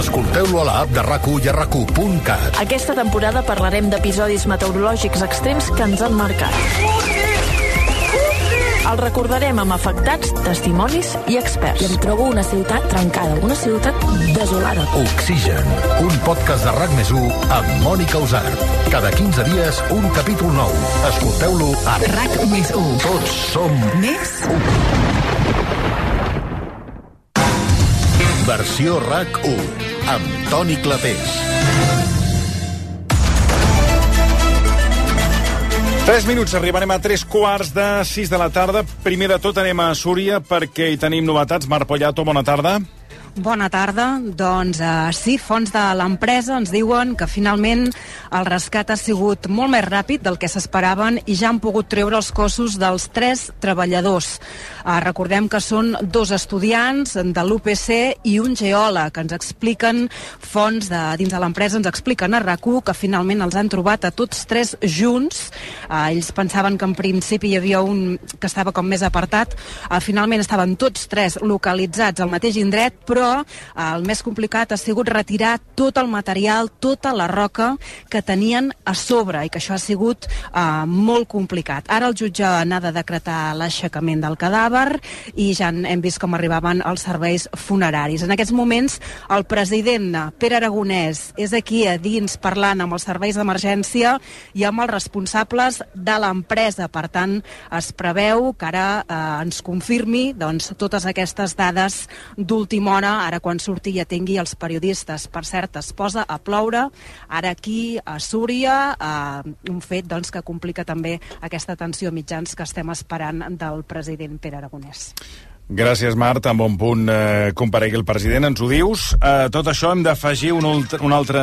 Escolteu-lo a l'app de rac i a rac Aquesta temporada parlarem d'episodis meteorològics extrems que ens han marcat. El recordarem amb afectats, testimonis i experts. I em trobo una ciutat trencada, una ciutat desolada. Oxigen, un podcast de RAC més 1 amb Mònica Usart. Cada 15 dies, un capítol nou. Escolteu-lo a RAC més 1. Tots som Més 1. Versió RAC 1 amb Toni Clapés. 3 minuts, arribarem a 3 quarts de 6 de la tarda. Primer de tot anem a Súria perquè hi tenim novetats. Marc Pollato, bona tarda. Bona tarda. Doncs uh, sí, fons de l'empresa ens diuen que finalment el rescat ha sigut molt més ràpid del que s'esperaven i ja han pogut treure els cossos dels tres treballadors. Uh, recordem que són dos estudiants de l'UPC i un geòleg. Ens expliquen fons de, dins de l'empresa, ens expliquen a rac que finalment els han trobat a tots tres junts. Uh, ells pensaven que en principi hi havia un que estava com més apartat. Uh, finalment estaven tots tres localitzats al mateix indret, però però eh, el més complicat ha sigut retirar tot el material, tota la roca que tenien a sobre i que això ha sigut eh, molt complicat. Ara el jutge n'ha de decretar l'aixecament del cadàver i ja hem vist com arribaven els serveis funeraris. En aquests moments el president Pere Aragonès és aquí a dins parlant amb els serveis d'emergència i amb els responsables de l'empresa. Per tant, es preveu que ara eh, ens confirmi doncs, totes aquestes dades d'última hora ara quan surti i atengui els periodistes. Per cert, es posa a ploure ara aquí a Súria, eh, un fet doncs, que complica també aquesta tensió mitjans que estem esperant del president Pere Aragonès. Gràcies, Marta. En bon punt eh, comparegui el president, ens ho dius. A tot això hem d'afegir un, un, altre,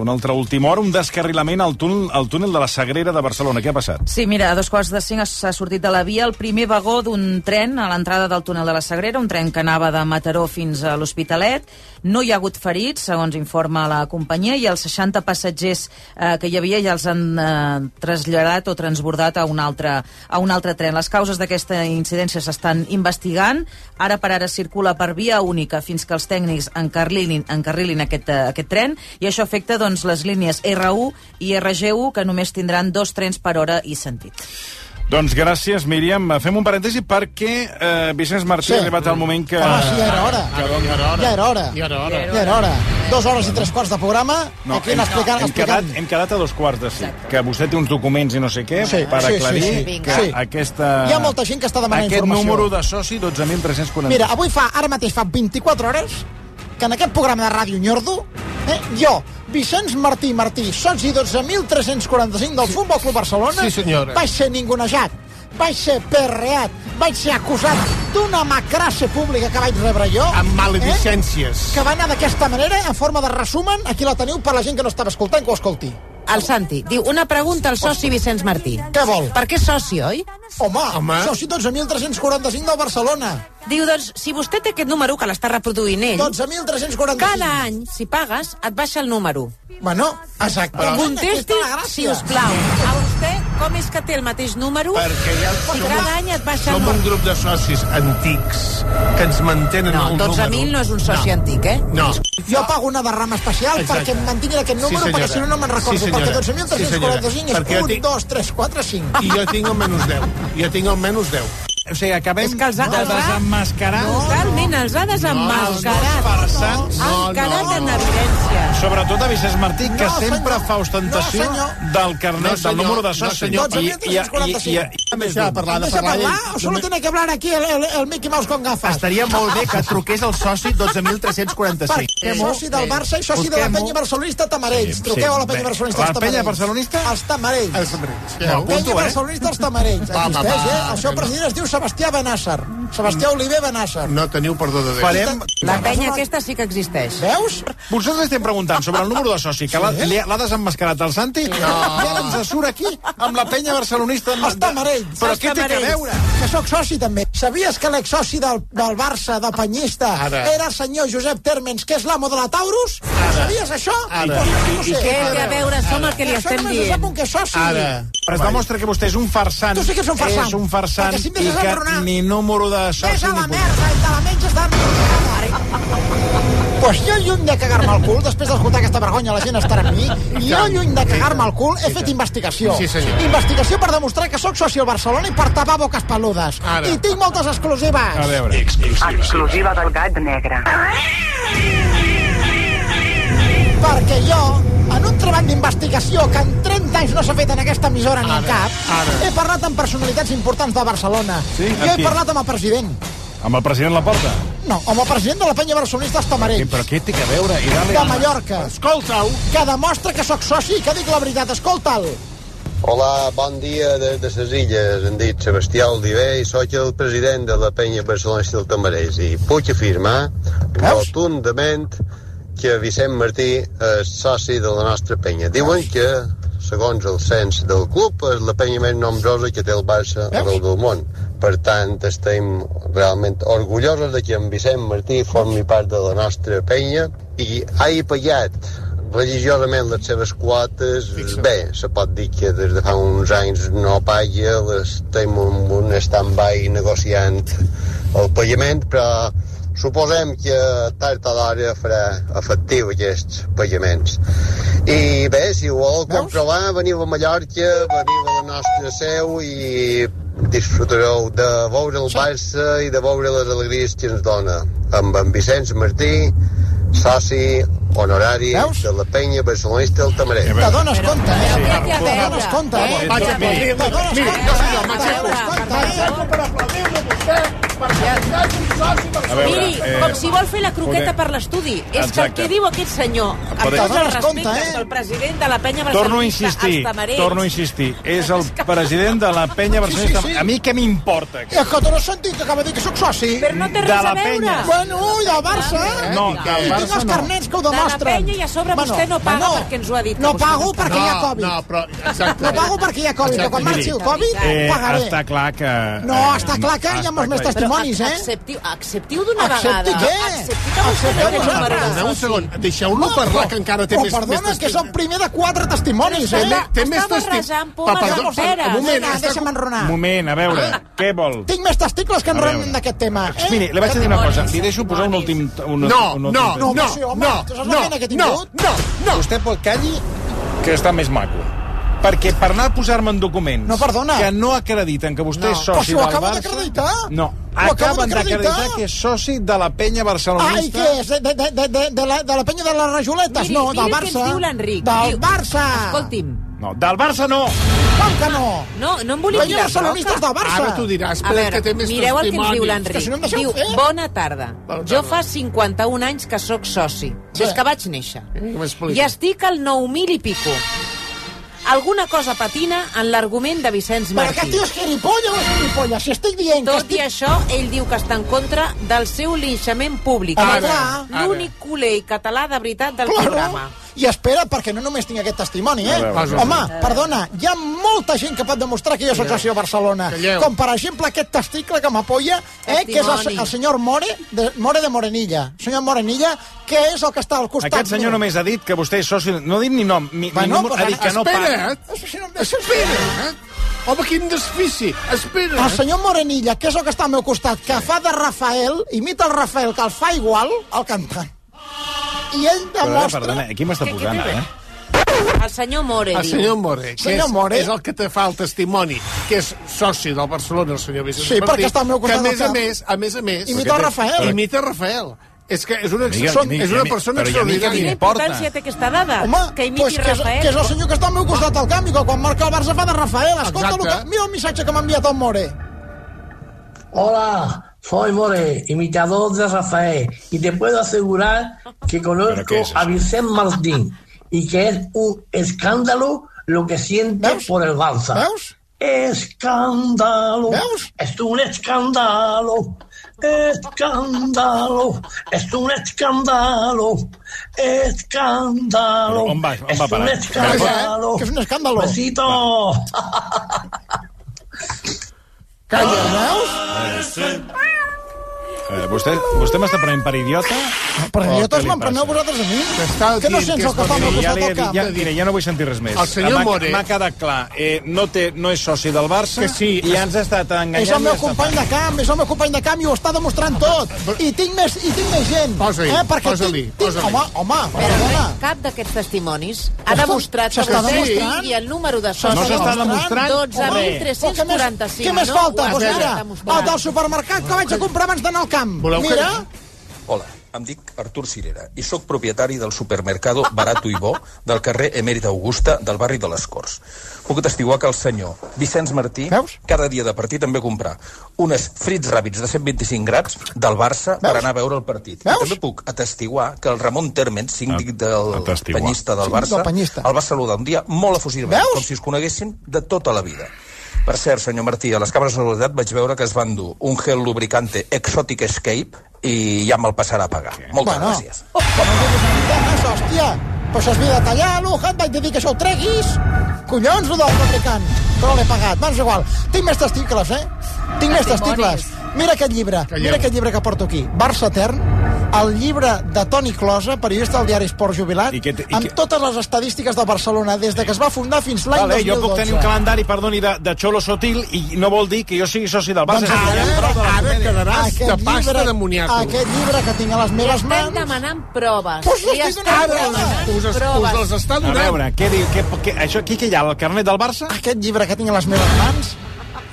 un altre últim hora, un descarrilament al túnel, al túnel de la Sagrera de Barcelona. Què ha passat? Sí, mira, a dos quarts de cinc s'ha sortit de la via el primer vagó d'un tren a l'entrada del túnel de la Sagrera, un tren que anava de Mataró fins a l'Hospitalet. No hi ha hagut ferits, segons informa la companyia, i els 60 passatgers eh, que hi havia ja els han eh, traslladat o transbordat a un, altre, a un altre tren. Les causes d'aquesta incidència s'estan investigant. Ara per ara circula per via única fins que els tècnics encarrilin, encarrilin aquest, eh, aquest tren i això afecta doncs, les línies R1 i RG1 que només tindran dos trens per hora i sentit. Doncs gràcies, Míriam. Fem un parèntesi perquè eh, Vicenç Martí Sí. ha arribat el moment que... Home, sí, ja era hora. Que, Ja era hora. Ja era hora. Ja era hora. Ja era hora. Dos hores i tres quarts de programa, No, aquí hem, explicant, hem, explicant. quedat, hem quedat a dos quarts de cinc. Que vostè té uns documents i no sé què Sí, per sí, aclarir sí, sí. que Sí. aquesta... Hi ha molta gent que està demanant aquest informació. número de soci, 12.340. Mira, avui fa, ara mateix fa 24 hores que en aquest programa de Ràdio Nyordo, eh, jo, Vicenç Martí Martí, soci 12.345 del Futbol Club Barcelona, Sí, senyora. vaig ser ningunejat, vaig ser perreat, vaig ser acusat d'una macrasse pública que vaig rebre jo. Amb maledicències. Eh, que va anar d'aquesta manera, en forma de resumen, aquí la teniu per la gent que no estava escoltant, que ho escolti. El Santi diu, una pregunta al soci Vicenç Martí. Què vol? Per què soci, oi? Home, Home. soci 12.345 del Barcelona. Diu, doncs, si vostè té aquest número que l'està reproduint ell... 12.345. Cada any, si pagues, et baixa el número. Bueno. Contesti, és la gràcia. si us plau. A vostè, com és que té el mateix número? Perquè ja I cada any et baixa el som un número. grup de socis antics que ens mantenen No, el número. 12.000 no és un soci No. antic, eh? No. Jo pago una derrama especial Exacte. perquè em mantinguin aquest número, Sí, senyora. perquè si no no me'n recordo. Sí, senyora. perquè Sí, 12.345 senyora. Perquè és jo 1, tinc- 2, 3, 4, 5. I jo tinc el menys 10. Jo tinc el menys 10. O sigui, acabem És que els ha, de els desemmascarar... Totalment, els ha desemmascarat. farsants. Han quedat en evidència. Sobretot a Vicenç Martí, que No, sempre senyor. fa ostentació No, senyor. del carnet, No, del senyor. número de No, soci. senyor. I, i, i, i, i, Deixa de parlar, de Deixa parlar. parlar ell. o solo tiene que hablar aquí el, el, el Mickey Mouse con gafas? Estaria molt bé que truqués el soci 12.345. Perquè soci del Barça i soci de la penya barcelonista Tamarells. Sí, Truqueu a la penya barcelonista La als penya Tamarells. barcelonista? Els Tamarells. Els Tamarells. Penya Apunto, eh? barcelonista als Tamarells. Va, va, Existeix, va, eh? El seu president es diu Sebastià Benàsser. Sebastià Oliver Benàsser. No teniu perdó de Déu. Farem... La penya aquesta sí que existeix. Veus? Vosaltres estem preguntant sobre el número de soci, que ha- l'ha desemmascarat el Santi, no. i ara ens surt aquí amb la penya barcelonista. Els Tamarells. Però Els què té que Tamarells. veure? Que sóc soci també. Sabies que l'exsoci del, del Barça, del penyista, Ara. era el senyor Josep Térmens, que és l'amo de la Taurus? Sabies això? Ara. Pues, no I sé. què té a veure això amb el que li Això estem només ho dient? sap un que és soci. Ara. Però es demostra que vostè és un farsant. Tu sí que ets un farsant. És un farsant Perquè si em i deixes que enraonar- ni número de soci Ves a ni la merda i te la menges de Pues jo, lluny de cagar-me el cul, després d'escoltar aquesta vergonya, la gent estarà amb mi, jo, lluny de cagar-me el cul, he fet investigació. Sí, senyor. Investigació per demostrar que sóc soci al Barcelona i per tapar boques peludes. Ara. I tinc moltes exclusives. A veure. Exclusiva del gat negre. Perquè jo, en un treball d'investigació que en 30 anys no s'ha fet en aquesta emissora ni en cap, ara. he parlat amb personalitats importants de Barcelona. Sí? Jo he parlat amb el president. Amb el president Laporta? No, amb el president de la penya barcelonista els Sí, Tamarells. però què té que veure? I dale... de Mallorca. Escolta-ho. Que demostra que sóc soci i que dic la veritat. Escolta'l. Hola, bon dia des de ses illes. Em dic Sebastià Oliver i sóc el president de la penya barcelonista del Tamarès i puc afirmar rotundament que Vicent Martí és soci de la nostra penya. Diuen que, segons el cens del club, és la penya més nombrosa que té el Barça arreu del món. Per tant, estem realment orgullosos de que en Vicent Martí formi part de la nostra penya i hagi pagat religiosament les seves quotes, bé, se pot dir que des de fa uns anys no paga, estem en un stand-by negociant el pagament, però suposem que tard o d'hora farà efectiu aquests pagaments. I bé, si ho vol comprovar, veniu a Mallorca, veniu a la nostra seu i disfrutareu de veure el Barça i de veure les alegries que ens dona. Amb en Vicenç Martí, soci honorari Veus? de la penya barcelonista del Tamarell. T'adones compte, eh? A veure? T'adones compte, eh? Vaig a aplaudir-lo. T'adones Miri, compte, jo eh? Eh? per a vostè. A veure, Miri, eh, com si vol fer la croqueta podem- per l'estudi. És que el que diu aquest senyor, amb Podem- tots els respectes eh? del president de la penya Torno a barcelonista, insistir, els tamarers... torno a insistir. És el president de la penya barcelonista. Sí, sí, sí. A mi què m'importa? És que tu no has sentit que acaba de dir que sóc soci? Però no té De res la a veure. penya. Bueno, i del Barça. No, I del tinc Barça els no. carnets que ho De la demostren. penya i a sobre vostè no paga perquè ens ho ha dit. No vostè pago paga. perquè hi ha Covid. No, però... Exacte. No pago perquè hi ha Covid, però quan marxi el Covid, Eh, pagaré. està clar que... No, està clar que hi ha molts més Però testimonis, eh? acceptiu, acceptiu d'una Accepti vegada. què? Accepti que vostè no té número de un segon, deixeu-lo parlar, que encara té més... perdona, més que és el primer de quatre testimonis, Té, eh? més- té més Està testi- barrejant Pa- pomes perdó, amb peres. Un moment, deixa'm enronar. Un moment, a veure, què vol? Tinc més testicles que enronen d'aquest tema. Eh? Miri, li vaig dir una cosa. Li deixo posar un últim... Un, No, un no, no, no, No, no, no, no, no, no. Vostè pot calli que està més maco. Perquè per anar a posar-me en documents No, perdona. que no acrediten que vostè No. és Però soci si ho del Barça... d'acreditar. No, Ho acaben d'acreditar. d'acreditar que és soci de la penya barcelonista. Ai, què és? De, de, de, de, de, la, de la penya de les rajoletes? Miri, no, miri del el que ens Barça. diu l'Enric. Del Diu- Barça. Escolti'm, No, del Barça no. Com que no? no, no em volia tirar barcelonistes del Barça. Ara t'ho diràs, A espera, veure, que té més mireu el que ens diu l'Enric. si no Diu, fer. bona tarda. Bona Jo tarda. fa 51 anys que sóc soci, des que vaig néixer. Que m'expliqui. I estic al 9.000 i pico. Alguna cosa patina en l'argument de Vicenç Però aquest Martí. tio és gilipolles o és gilipolles? Si estic dient Tot i estic... això, ell diu que està en contra del seu linxament públic. L'únic culer català de veritat del Claro. programa. I espera, perquè no només tinc aquest testimoni, eh? Veure, Home, perdona, hi ha molta gent que pot demostrar que jo soc soci de Barcelona. Calleu. Com, per exemple, aquest testicle que m'apoya, eh, que és el, el senyor More de, More de Morenilla. Senyor Morenilla, que és el que està al costat Aquest senyor només ha dit que vostè és soci... No ha dit ni nom, ni, Bueno, ni número, ha dit que no Espera, paga. eh? Si no em deixes- Espera, eh? Home, quin desfici. Espera. El senyor Morenilla, que és el que està al meu costat, que fa de Rafael, imita el Rafael, que el fa igual, el cantant. I ell Perdona, demostra... perdona, aquí m'està Què- què posant, eh? El senyor More El senyor More, que Senyor és, More. és el que te fa el testimoni, que és soci del Barcelona, el senyor Vicenç Sí, Martí, perquè està al meu que a costat més a més, a més a més... Imita el Rafael. Imita Rafael. És que és una, Amiga, són, amiga, és una persona extraordinària. Quina importància té aquesta dada? Home, que imiti pues que, és, Rafael. que és el senyor que està al meu costat al camp i que quan marca el Barça fa de Rafael. Escolta, Exacte. el que, mira el missatge que m'ha enviat el More. Hola, soy More, imitador de Rafael, y te puedo asegurar que conozco es a Vicente Martín y que es un escándalo lo que siente por el Barça. Escándalo. Es un escándalo. Escándalo. Es un escándalo. Escándalo. On va- on es va un parar? escándalo. És un escàndalo. Besito. (laughs) Calla, veus? Eh, vostè vostè m'està prenent per idiota? Per O idiotes què li me'n preneu vosaltres a mi? Que no sents que el que al meu Miri, ja, costat dit, camp? ja, mira, ja no vull sentir res més. El senyor More. M'ha quedat clar. Eh, no, té, no és soci del Barça Que sí, i ja ens ha estat enganyant. És el meu company de camp, és el meu company de camp i ho està demostrant tot. I tinc més, i tinc més gent. Posa-hi, eh? Posa-li, tinc, posa-li. home, home, Però perdona. cap d'aquests testimonis ha demostrat que vostè tingui el número de No socis. s'està demostrant Home, però què més, 12.345. què més no? falta? Ho Doncs mira, el del supermercat que vaig a comprar abans d'anar al camp. Voleu que- Mira, Hola, em dic Artur Cirera i sóc propietari del supermercado Barato i Bo del carrer Emèrita Augusta del barri de les Corts. Puc atestiguar que el senyor Vicenç Martí Veus? cada dia de partit em ve comprar unes frits ràpids de 125 grads del Barça per Veus? anar a veure el partit. Veus? I també puc atestiguar que el Ramon Termen, síndic del Atestiguar. penyista del Barça, del penyista. el va saludar un dia molt efusivament, com si es coneguessin de tota la vida. Per cert, senyor Martí, a les càmeres de seguretat vaig veure que es va endur un gel lubricante Exotic Escape i ja me'l passarà a pagar. Moltes Bueno. gràcies. Oh, però no diguis hòstia. Però s'havia de tallar, l'Uja, et vaig dir que això ho treguis. Collons, lo del fabricant. Però l'he pagat, és igual. Tinc més testicles, eh? Tinc més testicles. Mira aquest llibre, mira aquest llibre que porto aquí. Barça Etern, el llibre de Toni Closa, periodista del diari Esport Jubilat, I té- i amb què- totes les estadístiques de Barcelona, des de que es va fundar fins l'any Vale, 2012. jo puc tenir un calendari, perdoni, de, de xolo sotil i no vol dir que jo sigui soci del Barça. Doncs ara- que ara comèdia. quedaràs de pasta de moniato. Aquest llibre que tinc a les meves estem mans... demanant proves. Pues Li estem demanant proves. Us, es, proves. us els està A donant. veure, què diu? Què, què, això, aquí què hi ha? El carnet del Barça? Aquest llibre que tinc a les meves mans,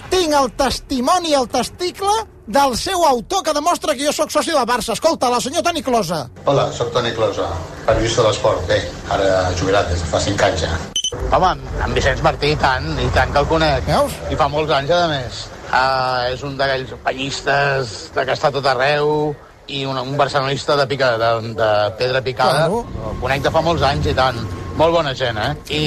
tinc el testimoni, el testicle del seu autor que demostra que jo sóc soci del Barça. Escolta, la senyor Toni Closa. Hola, sóc Toni Closa, periodista de l'esport. Bé, ara jubilat des de fa 5 anys ja. Home, en Vicenç Martí, i tant, i tant que el conec. Veus? I fa molts anys, a més. Uh, és un d'aquells penyistes de que està tot arreu i un, un barcelonista de, pica, de, de pedra picada. Claro. El conec de fa molts anys i tant. Molt bona gent, eh? I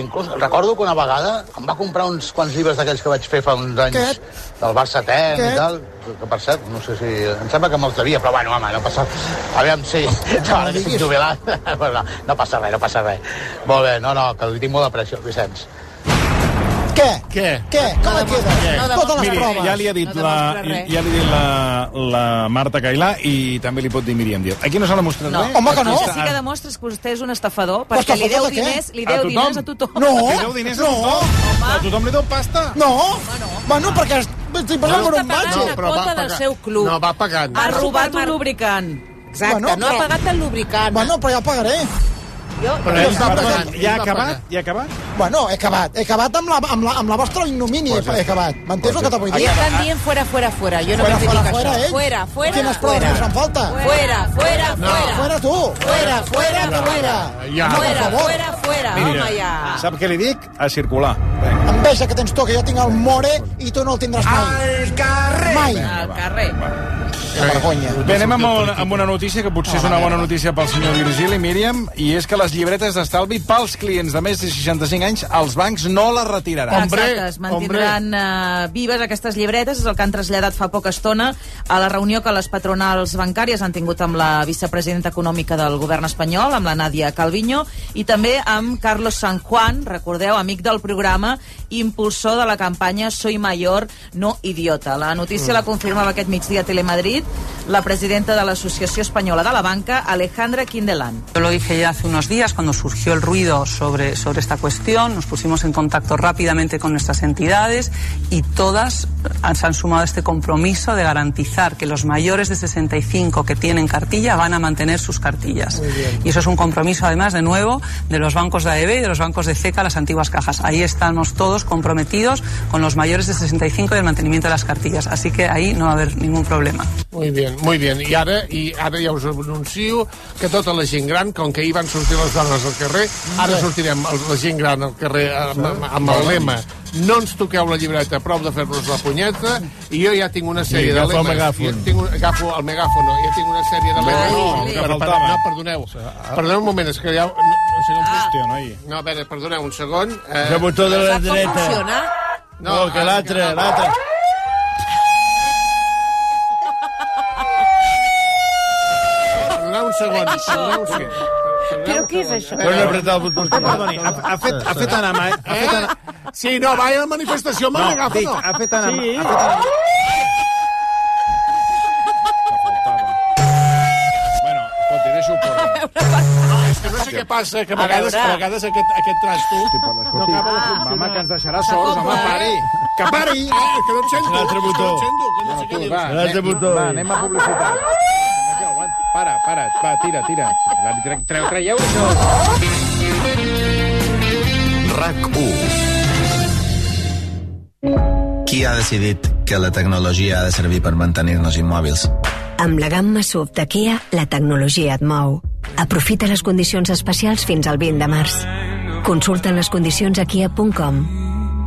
inclús recordo que una vegada em va comprar uns quants llibres d'aquells que vaig fer fa uns anys Aquest? del Barça Ten i Aquest? tal, que per cert, no sé si... Em sembla que me'ls devia, però bueno, home, no passa... Aviam, sí, (laughs) ara que estic jubilat, (laughs) no, no passa res, no passa res. Molt bé, no, no, que li tinc molt d'aprecio, Vicenç. Què? Què? Què? Com et queda? No Totes les Miri, proves. ja li ha dit, No la, ja li ha dit la, la Marta Cailà i també li pot dir Míriam Díaz. Aquí no s'ha demostrat No, res? Home, que no. Aquí sí que demostres que vostè és un estafador, perquè li deu diners, li A deu tothom? diners a tothom. No, Li deu diners a no. tothom? A tothom li deu pasta? No, bueno, perquè estic passant per un Està pagant batxe. la quota del seu club. No, va pagant. Ha robat un lubricant. Exacte, Bueno, no ha pagat el lubricant. Bueno, però ja el pagaré. Jo, Però Ja ell està va pagant. pagant. Ja ha ell va acabat? Ja ha acabat? Bueno, he acabat. He acabat amb la, amb la, amb la vostra ignomínia. Pues ja he acabat. M'entens el que te vull dir? estan dient fuera, fuera, fuera. Jo no Fuera, m'he fuera, fuera, això. ells. Fuera, fuera, Quines proves fuera. ens fan falta? Fuera, fuera, fuera. Fuera tu. Fuera, fuera, Que fuera. Ja. No, per Fuera, favor. fuera, fuera. Home, ja. Sap què li dic? A circular. Vinga. Enveja que tens tu, que jo tinc el more i tu no el tindràs mai. Al carrer. Mai. Al carrer. Que vergonya. Bé, anem amb, una, amb una notícia que potser és una bona notícia pel senyor Virgili, Míriam, i és que les llibretes d'estalvi pels clients de més de 65 anys, els bancs no les retiraran. Hombre, Exacte, es mantindran uh, vives aquestes llibretes, és el que han traslladat fa poca estona a la reunió que les patronals bancàries han tingut amb la vicepresidenta econòmica del govern espanyol, amb la Nàdia Calviño, i també amb Carlos San Juan, recordeu, amic del programa, impulsor de la campanya Soy Mayor, no idiota. La notícia la confirmava aquest migdia a Telemadrid la presidenta de l'Associació Espanyola de la Banca, Alejandra Quindelán. Yo lo dije ya hace unos días cuando surgió el ruido sobre, sobre esta cuestión. Nos pusimos en contacto rápidamente con nuestras entidades y todas se han sumado a este compromiso de garantizar que los mayores de 65 que tienen cartilla van a mantener sus cartillas. Y eso es un compromiso, además, de nuevo, de los bancos de AEB y de los bancos de CECA, las antiguas cajas. Ahí estamos todos comprometidos con los mayores de 65 y el mantenimiento de las cartillas. Así que ahí no va a haber ningún problema. Muy bien, muy bien. I ara, i ara ja us anuncio que tota la gent gran, com que ahir van sortir les dones al carrer, ara sortirem el- la gent gran al carrer amb, amb, amb el lema no ens toqueu la llibreta, prou de fer-nos la punyeta, i jo ja tinc una sèrie Sí, de el lemes. megàfon. Jo tinc un, agafo el megàfon, ja tinc una sèrie de lemes. No, el que per, no, perdoneu. Perdoneu un moment, és que ja... No, noi. no, a veure, perdoneu un segon. Eh, El botó de la dreta. funciona? No, que ara l'altre, l'altre. Perdoneu un segon. Perdoneu un segon. Però què és això? Però no apretar el botó. Perdoni, ha, ha, fet, ha fet anar... mai- Ha fet anar... Eh? Sí, no, va a la manifestació el No, dic, no. ha fet anar... Sí. Ha fet anar... Bueno, escolti, deixa-ho por. (laughs) És que no sé què passa, que a vegades, a vegades aquest, aquest trasto no acaba de funcionar. Home, que ens deixarà sords, home, pari. Que pari! Eh, que no et sento. Botó. Que no et sento, que no sé què dir. va, L'altre anem- botó. Va, anem a publicitat. Para, para, va, tira, tira. La, tre, treu, traieu això. RAC 1 Qui ha decidit que la tecnologia ha de servir per mantenir-nos immòbils? Amb la gamma SUV de Kia, la tecnologia et mou. Aprofita les condicions especials fins al 20 de març. Consulta les condicions a kia.com.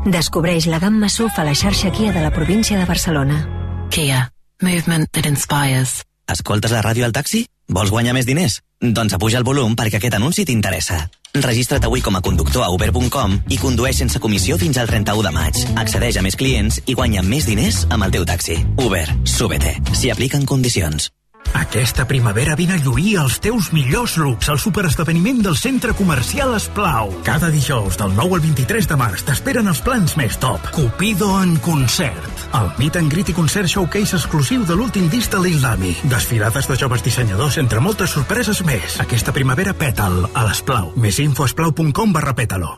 Descobreix la gamma SUV a la xarxa Kia de la província de Barcelona. Kia. Movement that inspires. Escoltes la ràdio al taxi? Vols guanyar més diners? Doncs apuja el volum perquè aquest anunci t'interessa. Registra't avui com a conductor a uber.com i condueix sense comissió fins al 31 de maig. Accedeix a més clients i guanya més diners amb el teu taxi. Uber, súbete. S'hi apliquen condicions. Aquesta primavera vine a lluir els teus millors looks al superesdeveniment del centre comercial Esplau. Cada dijous del 9 al 23 de març t'esperen els plans més top. Cupido en concert. El meet and greet i concert showcase exclusiu de l'últim disc de l'Islami. Desfilades de joves dissenyadors entre moltes sorpreses més. Aquesta primavera pètal a l'Esplau. Més info a esplau.com barra pètalo.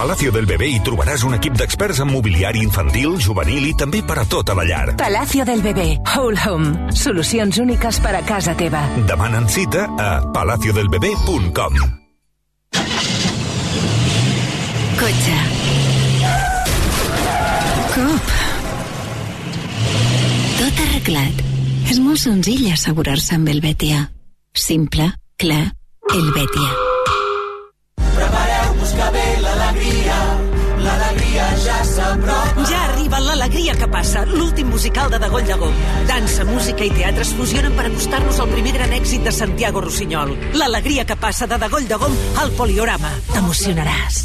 Palacio del Bebé hi trobaràs un equip d'experts en mobiliari infantil, juvenil i també per a tota la llar. Palacio del Bebé, Whole Home. Solucions úniques per a casa teva. Demanen cita a palaciodelbebé.com. Cotxe. Cop. Tot arreglat. És molt senzill assegurar-se amb el Betia. Simple, clar, el Betia. L'alegria ja s'apropa. Ja arriba l'Alegria que passa, l'últim musical de Dagoll Gom. Dansa, música i teatre es fusionen per acostar-nos al primer gran èxit de Santiago Rossinyol. L'Alegria que passa de Dagoll Gom al Poliorama. T'emocionaràs.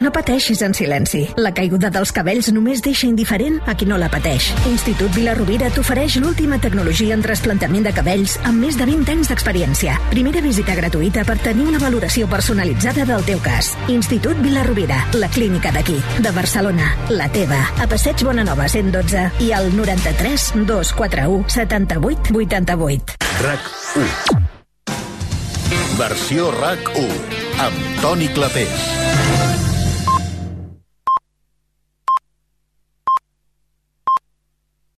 No pateixis en silenci. La caiguda dels cabells només deixa indiferent a qui no la pateix. Institut Vilarrovira t'ofereix l'última tecnologia en trasplantament de cabells amb més de 20 anys d'experiència. Primera visita gratuïta per tenir una valoració personalitzada del teu cas. Institut Vilarrovira, la clínica d'aquí, de Barcelona, la teva. A Passeig Bonanova 112 i al 93 241 78 88. RAC 1. Versió RAC 1 amb Toni Clapés.